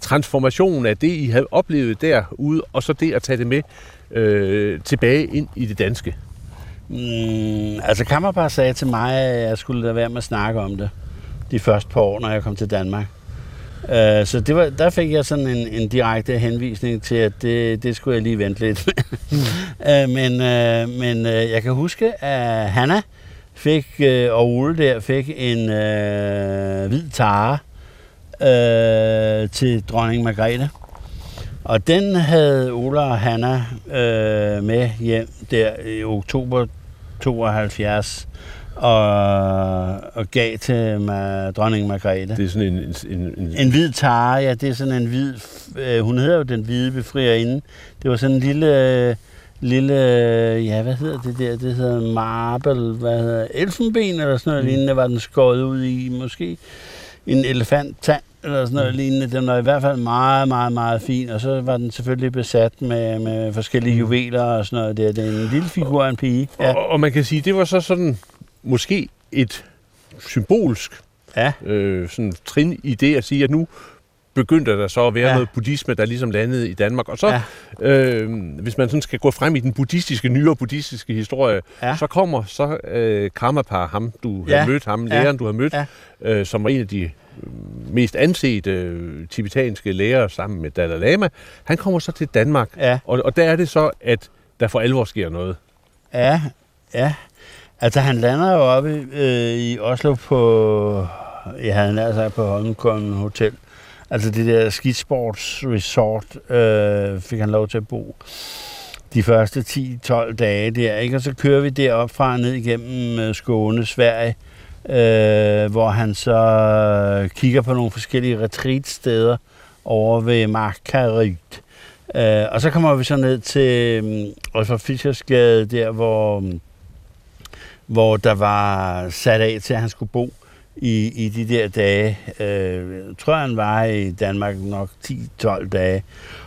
transformation af det, I havde oplevet derude, og så det at tage det med øh, tilbage ind i det danske? Mm, altså Kammerbar sagde til mig, at jeg skulle lade være med at snakke om det de første par år, når jeg kom til Danmark. Uh, så det var, der fik jeg sådan en, en direkte henvisning til, at det, det skulle jeg lige vente lidt mm. uh, men uh, men uh, jeg kan huske, at Hanna fik, uh, og Ole der fik en uh, hvid tare, øh, til dronning Margrethe. Og den havde Ola og Hanna øh, med hjem der i oktober 72 og, og gav til ma, dronning Margrethe. Det er sådan en... En, en, en hvid tare, ja, det er sådan en hvid... Øh, hun hedder jo den hvide befrierinde. Det var sådan en lille... lille, ja, hvad hedder det der? Det hedder marble, hvad hedder Elfenben eller sådan noget mm. lignende, var den skåret ud i, måske en elefant tand eller sådan noget lignende. Den var i hvert fald meget, meget, meget fin, og så var den selvfølgelig besat med, med forskellige juveler og sådan noget. Det er en lille figur af en pige. Ja. Og, og man kan sige, det var så sådan måske et symbolsk Ja. øh, sådan trin i det at sige, at nu begyndte der så at være Ja. noget buddhisme, der ligesom landede i Danmark. Og så, Ja. øh, hvis man sådan skal gå frem i den buddhistiske, nyere buddhistiske historie, Ja. så kommer så øh, Karmapa, ham du Ja. har mødt, ham Ja. læreren du har mødt, Ja. øh, som var en af de mest ansete tibetanske lærere sammen med Dalai Lama, han kommer så til Danmark. Ja. Og, og der er det så, at der for alvor sker noget. Ja, ja. Altså, han lander jo oppe øh, i Oslo på, jeg havde nær sagt på Holmenkollen Hotel. Altså det der skisportsresort øh, fik han lov til at bo de første 10-12 dage der, ikke? Og så kører vi derop fra ned igennem øh, Skåne, Sverige, øh, hvor han så øh, kigger på nogle forskellige retreatsteder over ved Markarit. Øh, og så kommer vi så ned til mm, um, Olfer Fischersgade, der hvor, mm, hvor der var sat af til, at han skulle bo i, i de der dage. Øh, jeg tror, han var i Danmark nok 10-12 dage.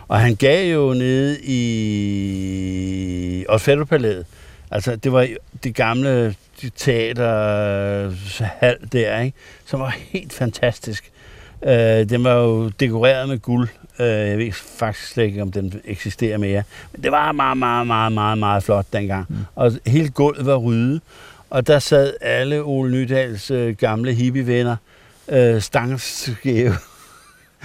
Og han gav jo nede i Osfeldtpalæet. Altså, det var det gamle teaterhal der, ikke? som var helt fantastisk. Øh, den var jo dekoreret med guld. Øh, jeg ved faktisk slet ikke, om den eksisterer mere. Men det var meget, meget, meget, meget, meget flot dengang. Mm. Og hele gulvet var ryddet. Og der sad alle Ole Nydals øh, gamle hippievenner øh, stangskæve.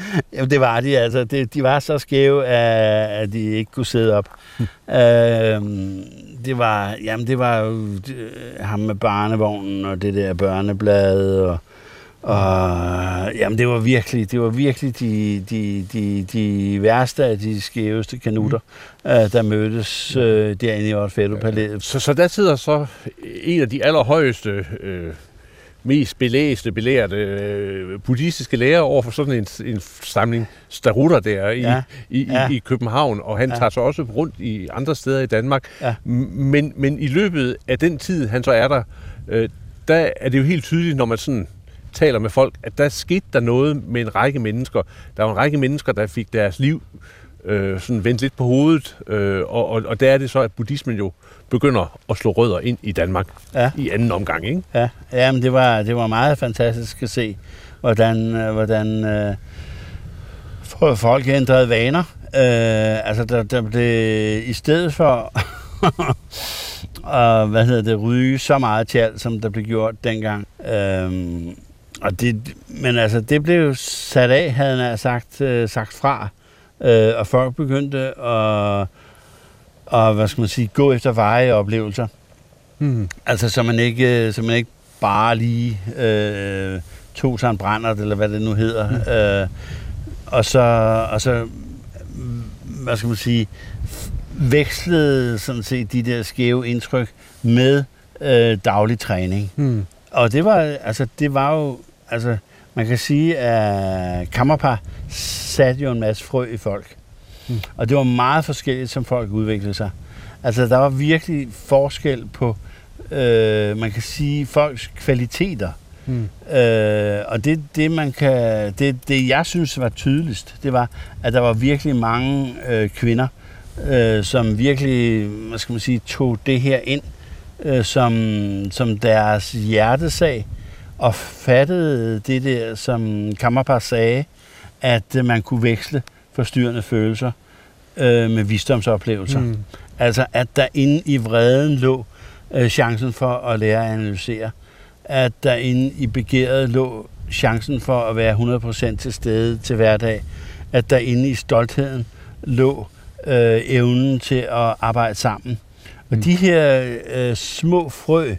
Jamen, det var de altså. Det, de var så skæve, at, de ikke kunne sidde op. øh, det var, jamen, det var jo øh, ham med barnevognen og det der børneblad og og jamen, det var virkelig, det var virkelig de, de, de, de værste af de skæveste kanutter, mm. øh, der mødtes øh, derinde i Orfætto-palæet. Så, så der sidder så en af de allerhøjeste, øh, mest belæste, belærte øh, buddhistiske lærere over for sådan en, en samling starutter der i, Ja. i, Ja. i, i København, og han Ja. tager så også rundt i andre steder i Danmark. Ja. Men, men i løbet af den tid, han så er der, øh, der er det jo helt tydeligt, når man sådan taler med folk, at der skete der noget med en række mennesker. Der var en række mennesker, der fik deres liv øh, sådan vendt lidt på hovedet, øh, og, og, og der er det så, at buddhismen jo begynder at slå rødder ind i Danmark Ja. i anden omgang, ikke? Ja, ja men det var, det var meget fantastisk at se, hvordan, øh, hvordan øh, folk ændrede vaner. Øh, altså, der, der blev i stedet for at, hvad hedder det, ryge så meget tjal, som der blev gjort dengang. Øh, og det, men altså, det blev sat af, havde han sagt, øh, sagt fra. Øh, og folk begyndte at, og, hvad skal man sige, gå efter veje oplevelser. Hmm. Altså, så man ikke, så man ikke bare lige øh, tog sig en brændert, eller hvad det nu hedder. Mm. Øh, og så, og så, mm, hvad skal man sige, vekslede sådan set de der skæve indtryk med øh, daglig træning. Hmm. Og det var, altså, det var jo, altså, man kan sige, at Kammerpar satte jo en masse frø i folk. Mm. Og det var meget forskelligt, som folk udviklede sig. Altså, der var virkelig forskel på, øh, man kan sige, folks kvaliteter. Mm. Øh, og det, det, man kan, det, det, jeg synes var tydeligst, det var, at der var virkelig mange øh, kvinder, øh, som virkelig, hvad skal man sige, tog det her ind øh, som, som deres hjertesag, og fattede det der, som Kammerpar sagde, at øh, man kunne veksle forstyrrende følelser øh, med visdomsoplevelser. Mm. Altså, at der inde i vreden lå øh, chancen for at lære at analysere. At der inde i begæret lå chancen for at være 100% til stede til hverdag. At der inde i stoltheden lå øh, evnen til at arbejde sammen. Og Mm. de her øh, små frø,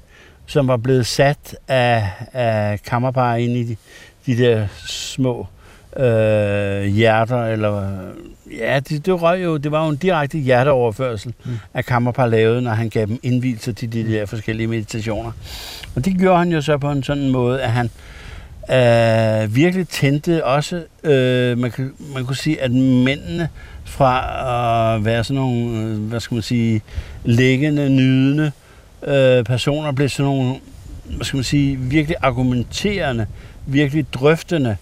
som var blevet sat af, af kammerpar inde i de, de der små øh, hjerter, eller ja, det, det, røg jo, det var jo en direkte hjerteoverførsel, mm. at Kammerpar lavede, når han gav dem indvielser til de der forskellige meditationer. Og det gjorde han jo så på en sådan måde, at han øh, virkelig tændte også, øh, man, kan, man kunne sige, at mændene fra at være sådan nogle, øh, hvad skal man sige, liggende, nydende øh, personer, blev sådan nogle, hvad skal man sige, virkelig argumenterende, virkelig drøftende,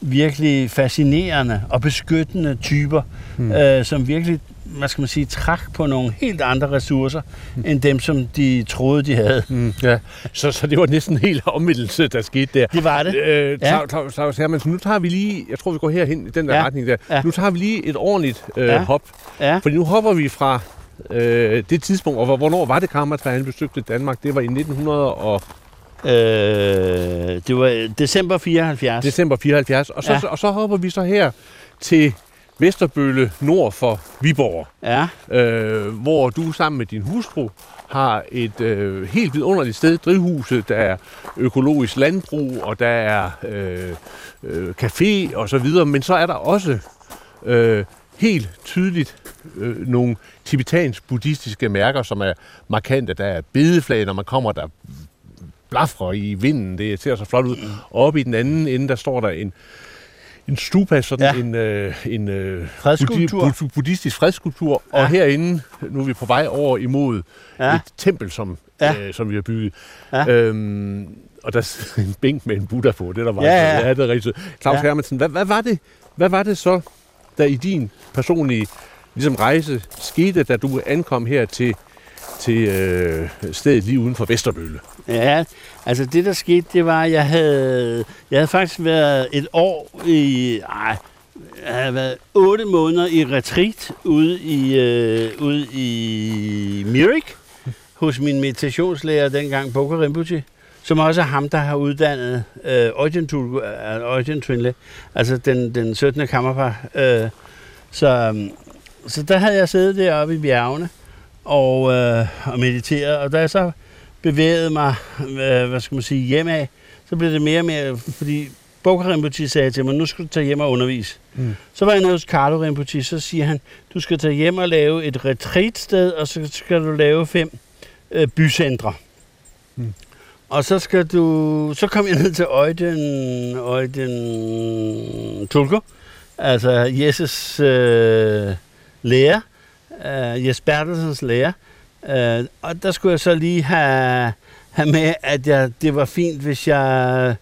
virkelig fascinerende og beskyttende typer, mm. øh, som virkelig, hvad skal man sige, trak på nogle helt andre ressourcer, mm. end dem, som de troede, de havde. Mm, ja. så, så det var næsten en hel omvendelse, der skete der. Det var det. Øh, Ja. Claus- Claus Hermansen, nu tager vi lige, jeg tror vi går herhen i den der Ja. retning der. Ja. Nu tager vi lige et ordentligt øh, Ja. hop, Ja, fordi nu hopper vi fra øh, det tidspunkt, og hvor- hvornår var det Kammertræ, han besøgte Danmark? Det var i 1900 og øh, det var december 74. december 74, og så, ja. og så hopper vi så her til Vesterbølle nord for Viborg. Ja, øh, hvor du sammen med din hustru har et øh, helt vidunderligt sted, drivhuset, der er økologisk landbrug, og der er øh, øh, café og så videre, men så er der også øh, helt tydeligt øh, nogle tibetansk-buddhistiske mærker, som er markante. Der er bedeflag, når man kommer, der blafrer i vinden. Det ser så flot ud. Og oppe i den anden ende, der står der en, en stupa, sådan Ja. en, øh, en øh, Fredsskulptur. buddi- bud- buddhistisk fredsskulptur. Ja. Og herinde, nu er vi på vej over imod Ja. et tempel, som, Ja. øh, som vi har bygget. Ja. Øhm, og der er en bænk med en Buddha på, det er der var. Ja, ja. ja det er rigtigt. Claus ja. Hermansen, hvad, hvad, var det, hvad var det så, der i din personlige ligesom rejse skete, da du ankom her til, til øh, stedet lige uden for Vesterbølle? Ja, altså det der skete, det var, at jeg havde, jeg havde faktisk været et år i, ej, jeg havde været otte måneder i retreat ude i, øh, ude i Mirik hos min meditationslærer dengang, Boko Rinpoche, som også er ham, der har uddannet øh, Tulku, øh, Twinle, altså den, den 17. kammerpar. Øh, så, øhm, så der havde jeg siddet deroppe i bjergene og, øh, og mediteret, og da jeg så bevægede mig, øh, hvad skal man sige, hjemad, så blev det mere og mere, fordi Boko Rinpoche sagde til mig, nu skal du tage hjem og undervise. Mm. Så var jeg nede hos Carlo Rinpoche, så siger han, du skal tage hjem og lave et retreatsted, og så skal du lave fem øh, bycentre. Mm. Og så skal du, så kom jeg ned til Øjden, Øjden Tulko, altså Jesses øh, lærer, øh, Jes Bertelsens lærer. Øh, og der skulle jeg så lige have, have med, at jeg, det var fint, hvis jeg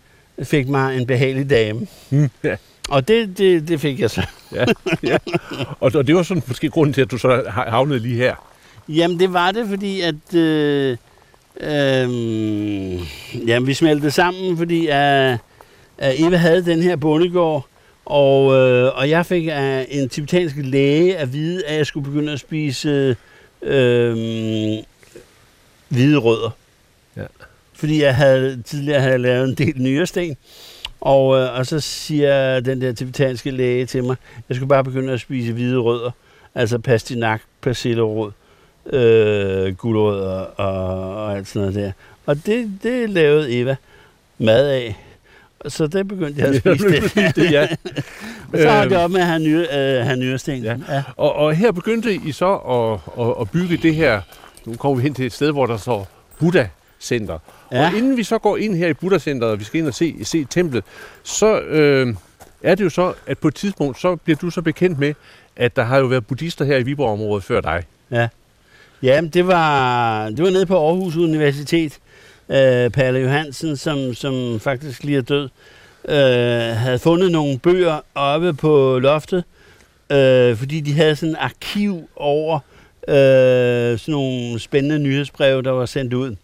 fik mig en behagelig dame. Mm. Ja. Og det, det, det fik jeg så. ja, ja. Og, og det var sådan måske grunden til, at du så ha- havnede lige her. Jamen, det var det, fordi at... Øh, øh, jamen, vi smeltede sammen, fordi at, at Eva havde den her bondegård, og, øh, og jeg fik af en tibetansk læge at vide, at jeg skulle begynde at spise øh, hvide rødder. Ja. Fordi jeg havde tidligere havde lavet en del nyresten. Og, øh, og så siger den der tibetanske læge til mig, jeg skulle bare begynde at spise hvide rødder. Altså pastinak, persillerod, øh, gulerødder og, og alt sådan noget der. Og det, det lavede Eva mad af. Så det begyndte jeg at spise det. det, ja. Og så har Øhm. det op med at have, nyre, øh, have nyresten. Ja. ja. Og, og her begyndte I så at, at, at bygge det her, nu kommer vi hen til et sted, hvor der står Buddha Center. Ja. Ja. Og inden vi så går ind her i Buddha Centeret, og vi skal ind og se, se templet, så øh, er det jo så, at på et tidspunkt, så bliver du så bekendt med, at der har jo været buddhister her i Viborg-området før dig. Ja, Ja, det var, det var nede på Aarhus Universitet. Øh, Palle Johansen, som, som faktisk lige er død, øh, havde fundet nogle bøger oppe på loftet, øh, fordi de havde sådan et arkiv over øh, sådan nogle spændende nyhedsbreve, der var sendt ud.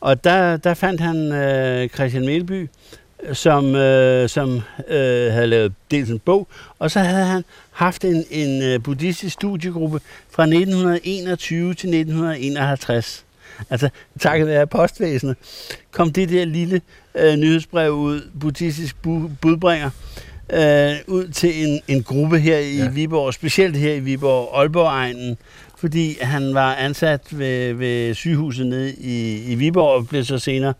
Og der, der fandt han øh, Christian Melby, som, øh, som øh, havde lavet dels en bog, og så havde han haft en, en øh, buddhistisk studiegruppe fra 1921 til 1951. Altså, takket være postvæsenet, kom det der lille øh, nyhedsbrev ud, buddhistisk bu- budbringer, øh, ud til en, en gruppe her i Ja. ja. Viborg, specielt her i Viborg, Aalborg-egnen, fordi han var ansat ved, ved sygehuset nede i, i Viborg, og blev så senere øh,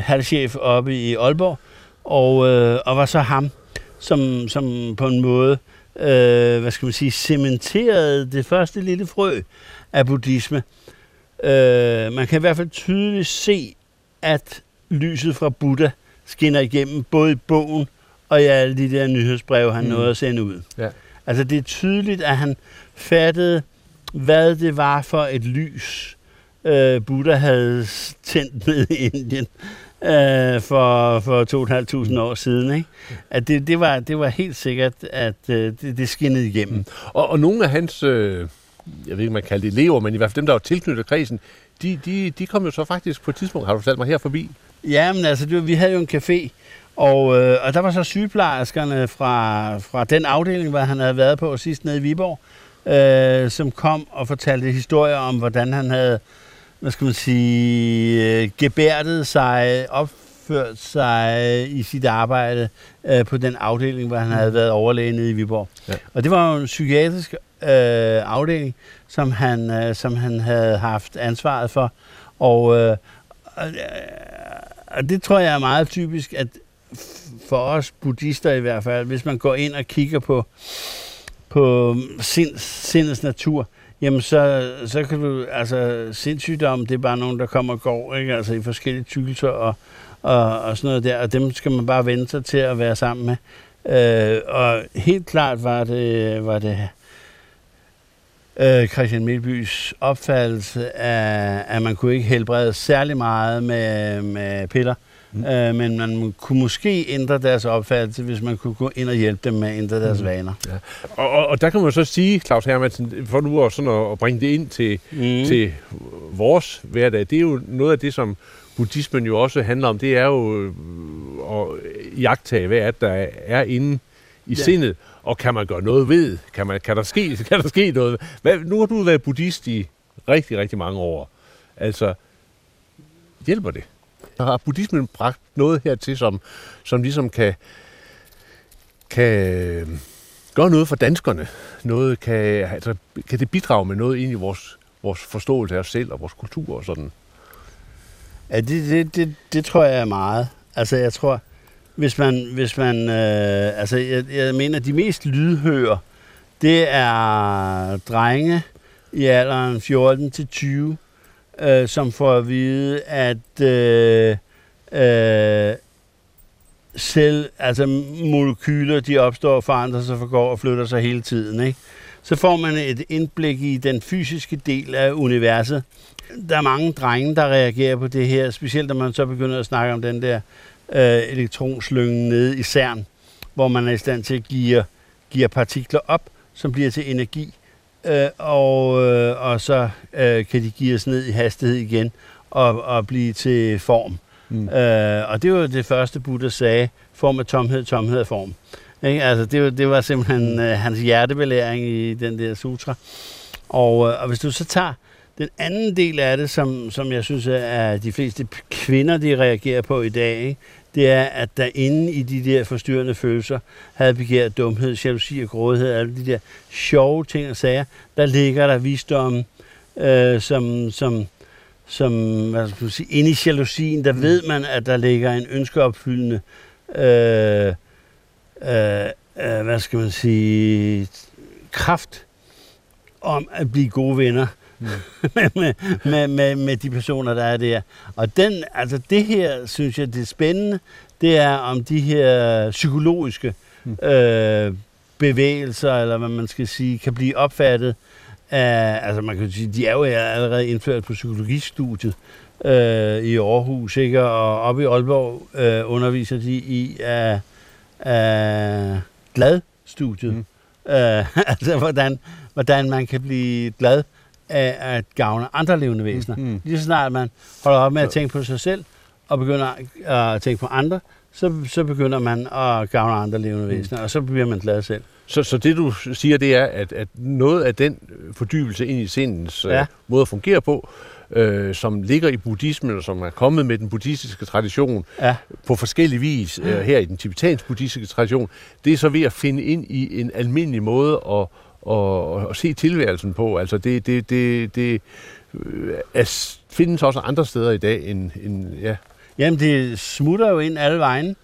halvchef oppe i Aalborg, og, øh, og var så ham, som, som på en måde, øh, hvad skal man sige, cementerede det første lille frø af buddhisme. Øh, man kan i hvert fald tydeligt se, at lyset fra Buddha skinner igennem både i bogen og i alle de der nyhedsbreve, han mm. nåede at sende ud. Ja. Altså det er tydeligt, at han fattede, hvad det var for et lys, øh, Buddha havde tændt med i Indien. øh, for, for 2.500 år siden. Ikke? At det, det, var, det var helt sikkert, at øh, det, det skinnede igennem. Og, og nogle af hans, øh, jeg ved ikke, man kalder det elever, men i hvert fald dem, der var tilknyttet kredsen, de, de, de kom jo så faktisk på et tidspunkt, har du fortalt mig, her forbi. Ja, men altså, det, vi havde jo en café, og, øh, og der var så sygeplejerskerne fra, fra den afdeling, hvor han havde været på sidst nede i Viborg, øh, som kom og fortalte historier om, hvordan han havde, hvad skal man sige, øh, gebærdet sig, opført sig i sit arbejde øh, på den afdeling, hvor han havde været overlæge nede i Viborg. Ja. Og det var jo en psykiatrisk øh, afdeling, som han, øh, som han havde haft ansvaret for. Og, øh, og, øh, og det tror jeg er meget typisk, at for os buddhister i hvert fald, hvis man går ind og kigger på, på sind, sindets natur, jamen så, så kan du, altså sindssygdom, det er bare nogen, der kommer og går, ikke? altså i forskellige tykkelser og, og, og sådan noget der, og dem skal man bare vende sig til at være sammen med. Øh, og helt klart var det, var det øh, Christian Milbys opfattelse af, at man kunne ikke helbrede særlig meget med, med piller, mm. øh, men man kunne måske ændre deres opfattelse, hvis man kunne gå ind og hjælpe dem med at ændre deres mm. vaner. Og, og, og der kan man så sige, Claus Hermansen, for nu at, sådan at, at bringe det ind til, Mm. til vores hverdag, det er jo noget af det, som buddhismen jo også handler om, det er jo øh, at jagtage, hvad er der er inde i Ja. ja. sindet, og kan man gøre noget ved? Kan, man, kan, der, ske, kan der ske noget? Hvad, nu har du været buddhist i rigtig, rigtig mange år. Altså, hjælper det? Har buddhismen bragt noget hertil, som, som ligesom kan, kan øh, gøre noget for danskerne? Noget kan, altså, kan det bidrage med noget ind i vores, vores forståelse af os selv og vores kultur og sådan? Ja, det, det, det, det tror jeg er meget. Altså, jeg tror, hvis man, hvis man øh, altså, jeg, jeg mener, de mest lydhøre, det er drenge i alderen 14 til 20, øh, som får at vide, at øh, øh, selv, altså molekyler, de opstår, forandrer sig, forgår og flytter sig hele tiden. Ikke? Så får man et indblik i den fysiske del af universet. Der er mange drenge, der reagerer på det her, specielt når man så begynder at snakke om den der øh, elektronslyngen nede i CERN, hvor man er i stand til at give, give partikler op, som bliver til energi, øh, og, øh, og så øh, kan de give os ned i hastighed igen og, og blive til form. Mm. Øh, og det var det første, Buddha sagde, form af tomhed, tomhed af form. Ikke? Altså, det, var, det var simpelthen øh, hans hjertebelæring i den der sutra. Og, øh, og hvis du så tager den anden del af det, som, som jeg synes, at de fleste kvinder, de reagerer på i dag, ikke? Det er, at der inde i de der forstyrrende følelser, havde begær, dumhed, jalousi og grådighed, alle de der sjove ting og sager, der ligger der visdom, øh, som, som, som hvad skal man sige, inde i jalousien, der ved man, at der ligger en ønskeopfyldende, øh, øh, øh, hvad skal man sige, kraft om at blive gode venner mm. med, med, med, med, de personer, der er der. Og den, altså det her, synes jeg, det er spændende, det er om de her psykologiske mm. øh, bevægelser, eller hvad man skal sige, kan blive opfattet af, altså man kan sige, de er jo allerede indført på psykologistudiet øh, i Aarhus, ikke? og oppe i Aalborg øh, underviser de i af, af glad-studiet. Mm. Øh, altså hvordan, hvordan man kan blive glad af at gavne andre levende væsener. Mm. Lige så snart man holder op med at tænke på sig selv, og begynder at tænke på andre, så, så begynder man at gavne andre levende væsener, og så bliver man glad selv. Så, så det du siger, det er, at, at noget af den fordybelse ind i sindens Ja. ja. øh, måde at fungere på, øh, som ligger i buddhismen, og som er kommet med den buddhistiske tradition Ja. på forskellig vis, øh, her i den tibetanske buddhistiske tradition, det er så ved at finde ind i en almindelig måde at, at, at se tilværelsen på. Altså det, det, det, det øh, er, findes også andre steder i dag end, end ja, Jamen, det smutter jo ind alle vejen.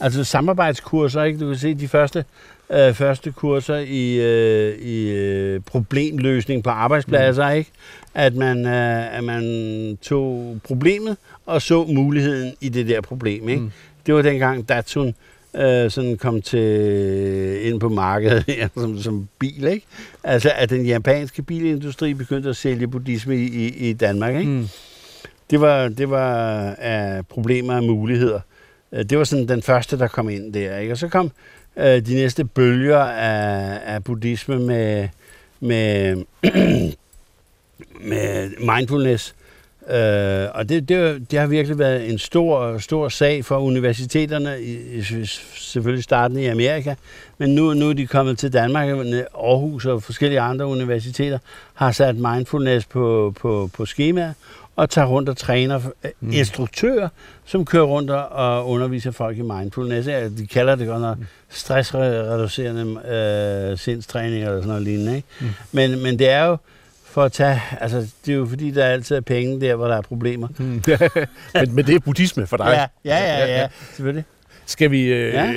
Altså samarbejdskurser, ikke? Du kan se de første, øh, første kurser i, øh, i øh, problemløsning på arbejdspladser, mm. ikke? At man, øh, at man tog problemet og så muligheden i det der problem, ikke? Mm. Det var dengang Datsun øh, sådan kom til ind på markedet her, som, som bil, ikke? Altså, at den japanske bilindustri begyndte at sælge buddhisme i, i, i Danmark, ikke? Mm. det var, det var af problemer og muligheder. Øh, Det var sådan den første, der kom ind der. Ikke? Og så kom øh, de næste bølger af, af buddhisme med, med, med mindfulness. Øh, og det, det, det har virkelig været en stor, stor sag for universiteterne, i, i, selvfølgelig starten i Amerika, men nu, nu er de kommet til Danmark, Aarhus og forskellige andre universiteter har sat mindfulness på, på, på skemaet, og tager rundt og træner mm. instruktører, som kører rundt og- underviser folk i mindfulness. De kalder det godt nok stressreducerende øh, sindstræning eller sådan noget lignende. Ikke? Mm. Men, men det er jo for at tage, altså det er jo fordi, der altid er penge der, hvor der er problemer. Mm. men, men det er buddhisme for dig. Ja, ja, ja, ja, selvfølgelig. Skal vi, øh, Ja.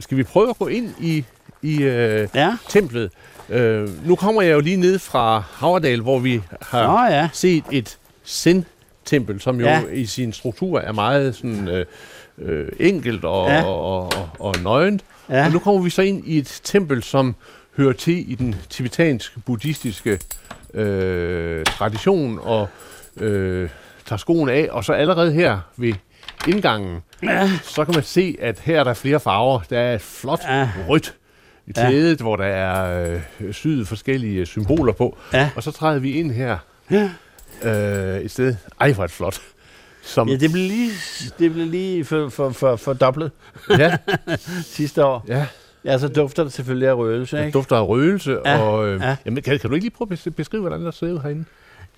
skal vi prøve at gå ind i, i øh, Ja, templet? Øh, nu kommer jeg jo lige ned fra Havredal, hvor vi har Nå, ja. set et Zen-tempel, som jo Ja. i sin struktur er meget sådan, øh, øh, enkelt og, Ja. ja. og, og, og nøgent. Ja. Og nu kommer vi så ind i et tempel, som hører til i den tibetanske buddhistiske øh, tradition, og øh, tager skoen af. Og så allerede her ved indgangen, Ja. så kan man se, at her er der flere farver. Der er et flot Ja. rødt i Ja. klædet, hvor der er øh, syet forskellige symboler på. Ja. Og så træder vi ind her Ja. øh, et sted. Ej, hvor er det flot. Som, Ja, det blev lige, det blev lige for, for, for, for dobblet ja, sidste år. ja, Ja, så dufter det selvfølgelig af røgelse, det ikke? dufter af røgelse. Ja, Og, øh, ja. jamen, kan, kan du ikke lige prøve at bes- beskrive, hvordan der ser ud herinde?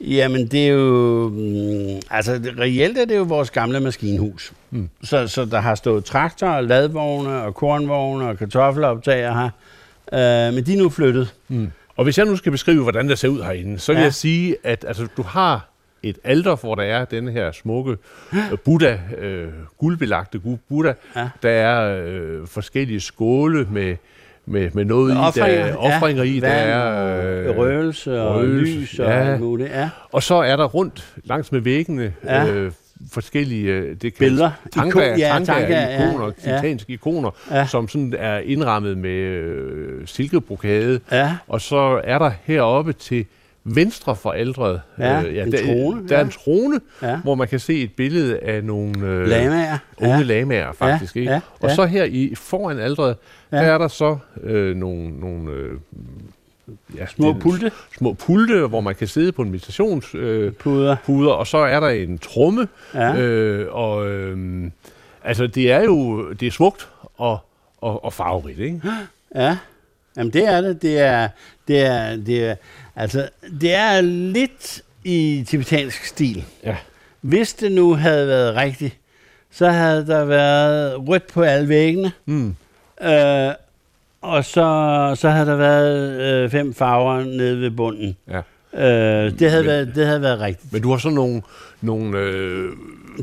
Jamen, det er jo... Mm, altså, det, reelt er det jo vores gamle maskinhus. Mm. Så, så der har stået traktorer, ladvogne og kornvogne og kartoffeloptager her. Øh, men de er nu flyttet. Mm. Og hvis jeg nu skal beskrive, hvordan der ser ud herinde, så vil ja. jeg sige, at altså, du har et alter, hvor der er den her smukke øh, Buddha, øh, guldbelagte gu- Buddha. Ja. Der er øh, forskellige skåle med, med, med noget i, der Offringer, er offringer i, der vand er og røgelse og røgelse, lys og ja. muligt. Ja. Og så er der rundt langs med væggene Ja. øh, forskellige øh, det kan Billeder. tanker, Ikon- ja, tanker, tanker, ja, ikoner, ja. tibetanske ikoner, Ja. som sådan er indrammet med øh, silkebrokade. Ja. Og så er der heroppe til venstre for aldret, Ja, en der, trone, der er ja. en trone, Ja. hvor man kan se et billede af nogle øh, Lamaer. unge Ja. lamaer, faktisk. Ja, ikke? ja, Og ja. så her i foran aldret, Ja. der er der så øh, nogle, nogle øh, ja, Små pulte. små pulte, hvor man kan sidde på en meditations... Øh, Puder. puder, og så er der en tromme, Ja. øh, og øh, altså det er jo det er smukt og, og, og farverigt, ikke? Ja, Jamen det er det. Det er, det er, det er, altså, det er lidt i tibetansk stil. Ja. Hvis det nu havde været rigtigt, så havde der været rødt på alle væggene, Mm. øh, og så, så havde der været øh, fem farver nede ved bunden. Ja. Øh, det, havde Men- været, det havde været rigtigt. Men du har sådan nogle, nogle øh,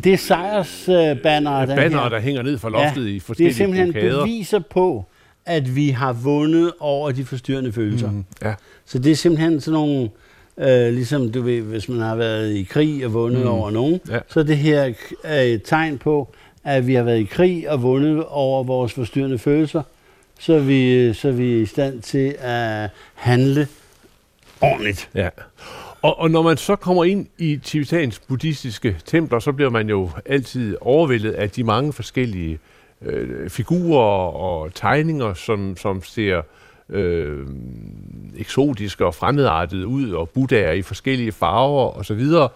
Det er sejrsbannere, øh, banner, der, bannere, her. der hænger ned fra loftet i Det er forskellige simpelthen brokader. beviser på, at vi har vundet over de forstyrrende følelser. Mm. Ja. Så det er simpelthen sådan nogle, øh, ligesom du ved, hvis man har været i krig og vundet Mm. over nogen, Ja. så det her er et tegn på, at vi har været i krig og vundet over vores forstyrrende følelser, så er vi, så er vi i stand til at handle ordentligt. Ja. Og, og når man så kommer ind i tibetansk buddhistiske templer, så bliver man jo altid overvældet af de mange forskellige øh, figurer og tegninger, som, som ser øh, eksotiske og fremmedartede ud, og buddhaer i forskellige farver og så videre.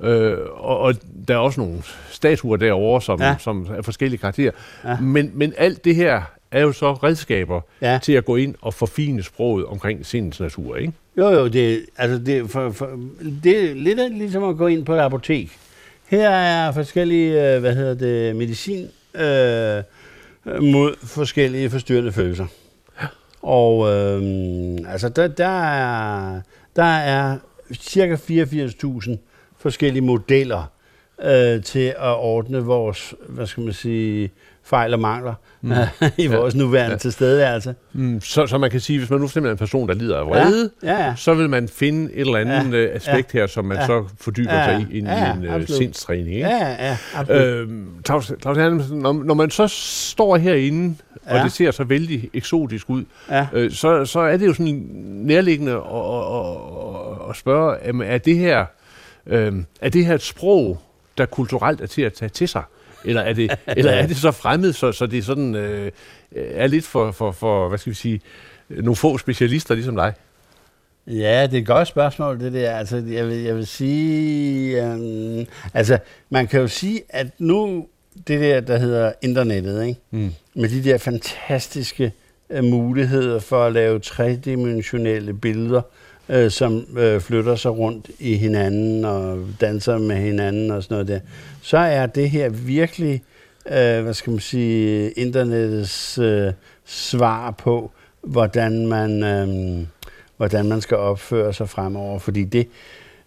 Øh, og, og der er også nogle statuer derovre, som, ja. Som er forskellige karakterer. Ja. Men, men alt det her er jo så redskaber Ja. til at gå ind og forfine sproget omkring sindens natur, ikke? Jo, jo, det, altså det, for, for, det er lidt ligesom at gå ind på et apotek. Her er forskellige, øh, hvad hedder det, medicin øh, mod forskellige forstyrrende følelser. Og øh, altså der, der, er, der er cirka 84.000 forskellige modeller øh, til at ordne vores, hvad skal man sige, fejl og mangler mm. i Ja. vores nuværende Ja. ja. tilstedeværelse. Mm, så, så man kan sige, hvis man nu for er en person, der lider af vrede, Ja, ja. så vil man finde et eller andet Ja, ja, aspekt her, som man ja. så fordyber Ja, sig i, ind ja, i en uh, absolut. sindstræning. Ikke? Ja, ja. Øh, Øhm, Claus, Claus Hermansen, når, når man så står herinde, og Ja. det ser så vældig eksotisk ud, ja. øh, så, så er det jo sådan nærliggende at, at, at, at spørge, er det her øh, er det her et sprog, der kulturelt er til at tage til sig? Eller er det, eller er det så fremmed, så, så det er sådan, øh, er lidt for, for, for, hvad skal vi sige, nogle få specialister ligesom dig? Ja, det er et godt spørgsmål, det der. Altså, jeg vil, jeg vil sige... Um, altså, man kan jo sige, at nu det der, der hedder internettet, ikke? Mm. med de der fantastiske uh, muligheder for at lave tredimensionelle billeder, uh, som uh, flytter sig rundt i hinanden og danser med hinanden og sådan noget der, så er det her virkelig, uh, hvad skal man sige, internettets uh, svar på, hvordan man... Uh, hvordan man skal opføre sig fremover. Fordi det,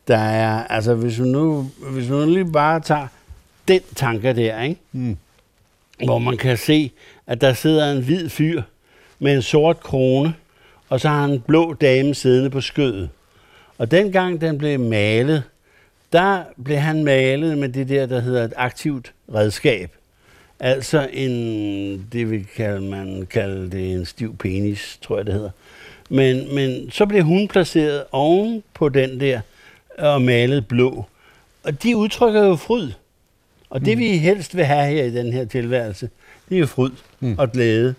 der er, altså hvis vi nu, hvis vi nu lige bare tager den tanke der, ikke? Mm. hvor man kan se, at der sidder en hvid fyr med en sort krone, og så har han en blå dame siddende på skødet. Og dengang den blev malet, der blev han malet med det der, der hedder et aktivt redskab. Altså en, det vil kalde, man kalde det en stiv penis, tror jeg det hedder. Men, men så blev hun placeret oven på den der og malet blå. Og de udtrykker jo fryd. Og det mm. vi helst vil have her i den her tilværelse, det er jo fryd mm. og glæde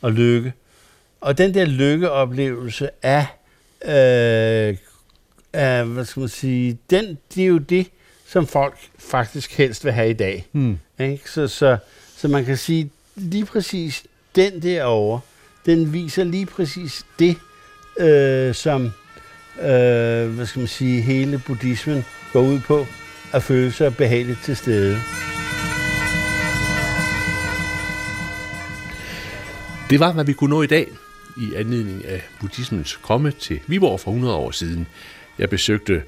og lykke. Og den der lykkeoplevelse af, øh, af, hvad skal man sige, den, det er jo det, som folk faktisk helst vil have i dag. Mm. Ikke? Så, så, så man kan sige, lige præcis den derovre, den viser lige præcis det, øh, som øh, hvad skal man sige, hele buddhismen går ud på, at føle sig behageligt til stede. Det var, hvad vi kunne nå i dag i anledning af buddhismens komme til Viborg for 100 år siden. Jeg besøgte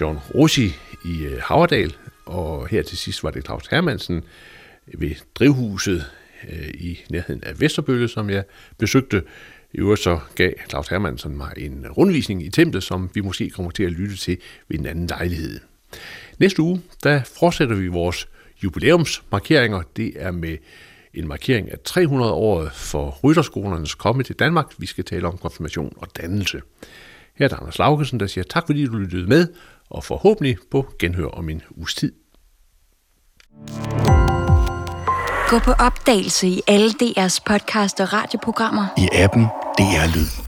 Jean Rossi i Havredal, Haverdal, og her til sidst var det Claus Hermansen ved drivhuset øh, i nærheden af Vesterbølle, som jeg besøgte. I øvrigt så gav Claus Hermansen mig en rundvisning i templet, som vi måske kommer til at lytte til ved en anden lejlighed. Næste uge, der fortsætter vi vores jubilæumsmarkeringer. Det er med en markering af 300 år for rytterskolernes komme til Danmark. Vi skal tale om konfirmation og dannelse. Her er der Anders Laugesen, der siger tak, fordi du lyttede med, og forhåbentlig på genhør om en uges tid. Gå på opdagelse i alle DR's podcast og radioprogrammer. I appen DR Lyd.